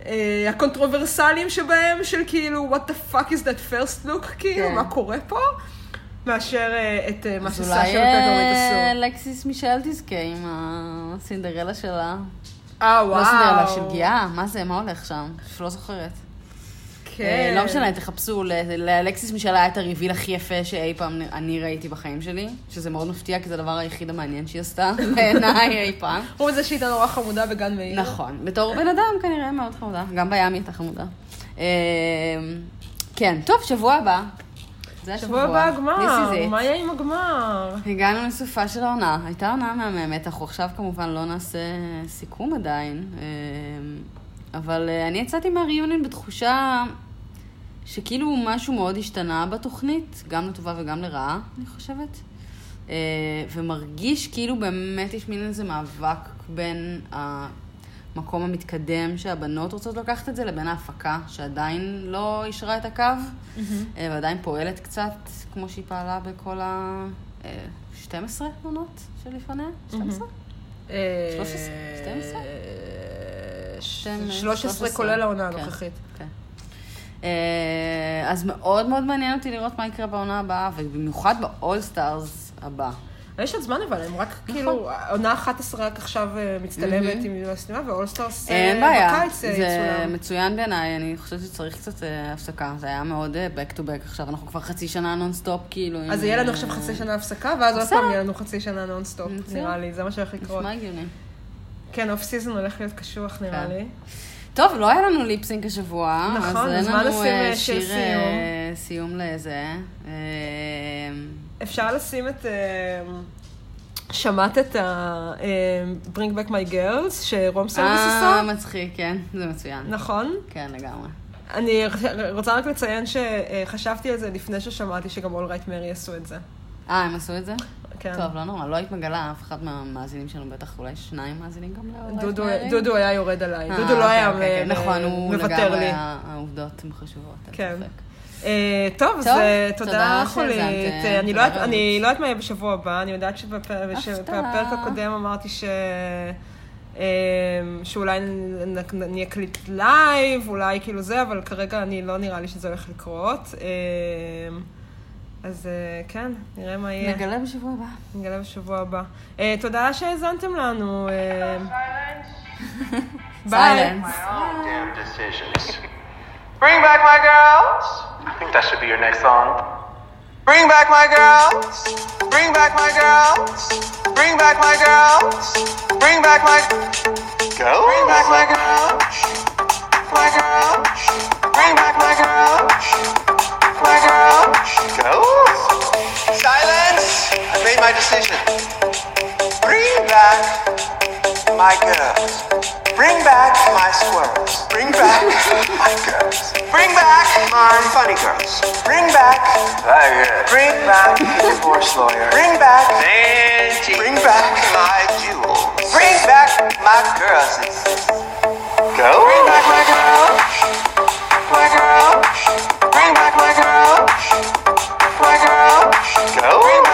אה, הקונטרוברסליים שבהם, של כאילו, what the fuck is that first look, כאילו, כן. מה קורה פה, מאשר אה, את אה, מה אז שסשה אולי ופפרמינט אה, עשו. אלקסיס מישל תזכה עם הסינדרלה שלה. אה, וואו. לא סינדרלה, של פגיעה, מה זה, מה הולך שם? לא זוכרת. כן. אה, לא משנה, תחפשו, לאלקסיס מישל היה את הריביל הכי יפה שאי פעם אני ראיתי בחיים שלי, שזה מאוד מפתיע, כי זה הדבר היחיד המעניין שהיא עשתה, בעיניי אי פעם. חוץ מזה שהיא הייתה נורא חמודה בגן מאיר. נכון, בתור בן אדם כנראה מאוד חמודה, גם בים היא הייתה חמודה. אה, כן, טוב, שבוע הבא. זה השבוע. שבוע הבא הגמר. מה יהיה עם הגמר? הגענו לסופה של העונה. הייתה עונה מהממת, אנחנו עכשיו כמובן לא נעשה סיכום עדיין, אה, אבל אה, אני יצאתי מהריוניון בתחושה שכאילו משהו מאוד השתנה בתוכנית, גם לטובה וגם לרעה, אני חושבת. אה, ומרגיש כאילו באמת יש מין איזה מאבק בין המקום המתקדם שהבנות רוצות לקחת את זה לבין ההפקה שעדיין לא אישרה את הקו, אה, ועדיין פועלת קצת כמו שהיא פעלה בכל ה... אה, 12 עונות שלפניה? 12? אה, 13? 12? ש- 12, 13 כולל העונה כן. הנוכחית. כן. אה, אז מאוד מאוד מעניין אותי לראות מה יקרה בעונה הבאה, ובמיוחד ב All Stars הבא. יש עוד זמן אבל, הם רק נכון. כאילו, עונה 11 רק עכשיו אה, מצטלמת עם הסתימה, ו All Stars אה, אין בעיה, בקיץ אה, זה יצולם. מצוין בעיניי, אני חושבת שצריך קצת הפסקה, זה היה מאוד back to back עכשיו, אנחנו כבר חצי שנה נונסטופ, כאילו. אז יהיה לנו עכשיו חצי שנה הפסקה, ואז עוד. פעם יהיה לנו חצי שנה נונסטופ. נראה לי, זה מה שהולך לקרות. נשמע הגיוני. כן, off season הולך להיות קשוח נראה כן. לי. טוב, לא היה לנו lip sync השבוע, נכון, אז אין לנו שיר אה, סיום לזה. אה, אפשר לשים את... אה, שמעת את ה... אה, Bring Back My Girls, ש Room Service אה, עשה? מצחיק, כן, זה מצוין. נכון. כן, לגמרי. אני רוצה רק לציין שחשבתי על זה לפני ששמעתי שגם Alright Mary עשו את זה. אה, הם עשו את זה? כן. טוב, לא נורא, לא היית מגלה, אף אחד מהמאזינים שלנו, בטח אולי שניים מאזינים גם ל Alright דודו- Mary? דודו היה יורד עליי, אה, דודו לא אוקיי, היה אוקיי, מ- אוקיי. נכון, הוא מוותר לגמרי, לי. העובדות הן חשובות, אין כן. ספק. אה, טוב, אז תודה חולית. אה, אני לא יודעת-. לא יודעת מה יהיה בשבוע הבא, אני יודעת שבפ- שבפרק הקודם אמרתי ש... אה, שאולי אני אקליט live, אולי כאילו זה, אבל כרגע אני לא נראה לי שזה הולך לקרות. אז כן, נראה מה יהיה. נגלה בשבוע הבא. נגלה בשבוע הבא. תודה שהאזנתם לנו. ביי. Bring back my girls. I think that should be your next song. Bring back my girls. Bring back my girls. Bring back my girls. Bring back my girls. Bring back my girls. My girls. Bring back my girls. My girls. Girls. Silence. I made my decision. Bring back my girls. Bring back my squirrels. Bring back my girls. Bring back my funny girls. Bring back. Bring back the divorce lawyer. Bring back. Angie. Bring back my jewels. Bring back my girls. Go. Bring back my girls. My girl. Bring back my girl. My girl. Go. Bring back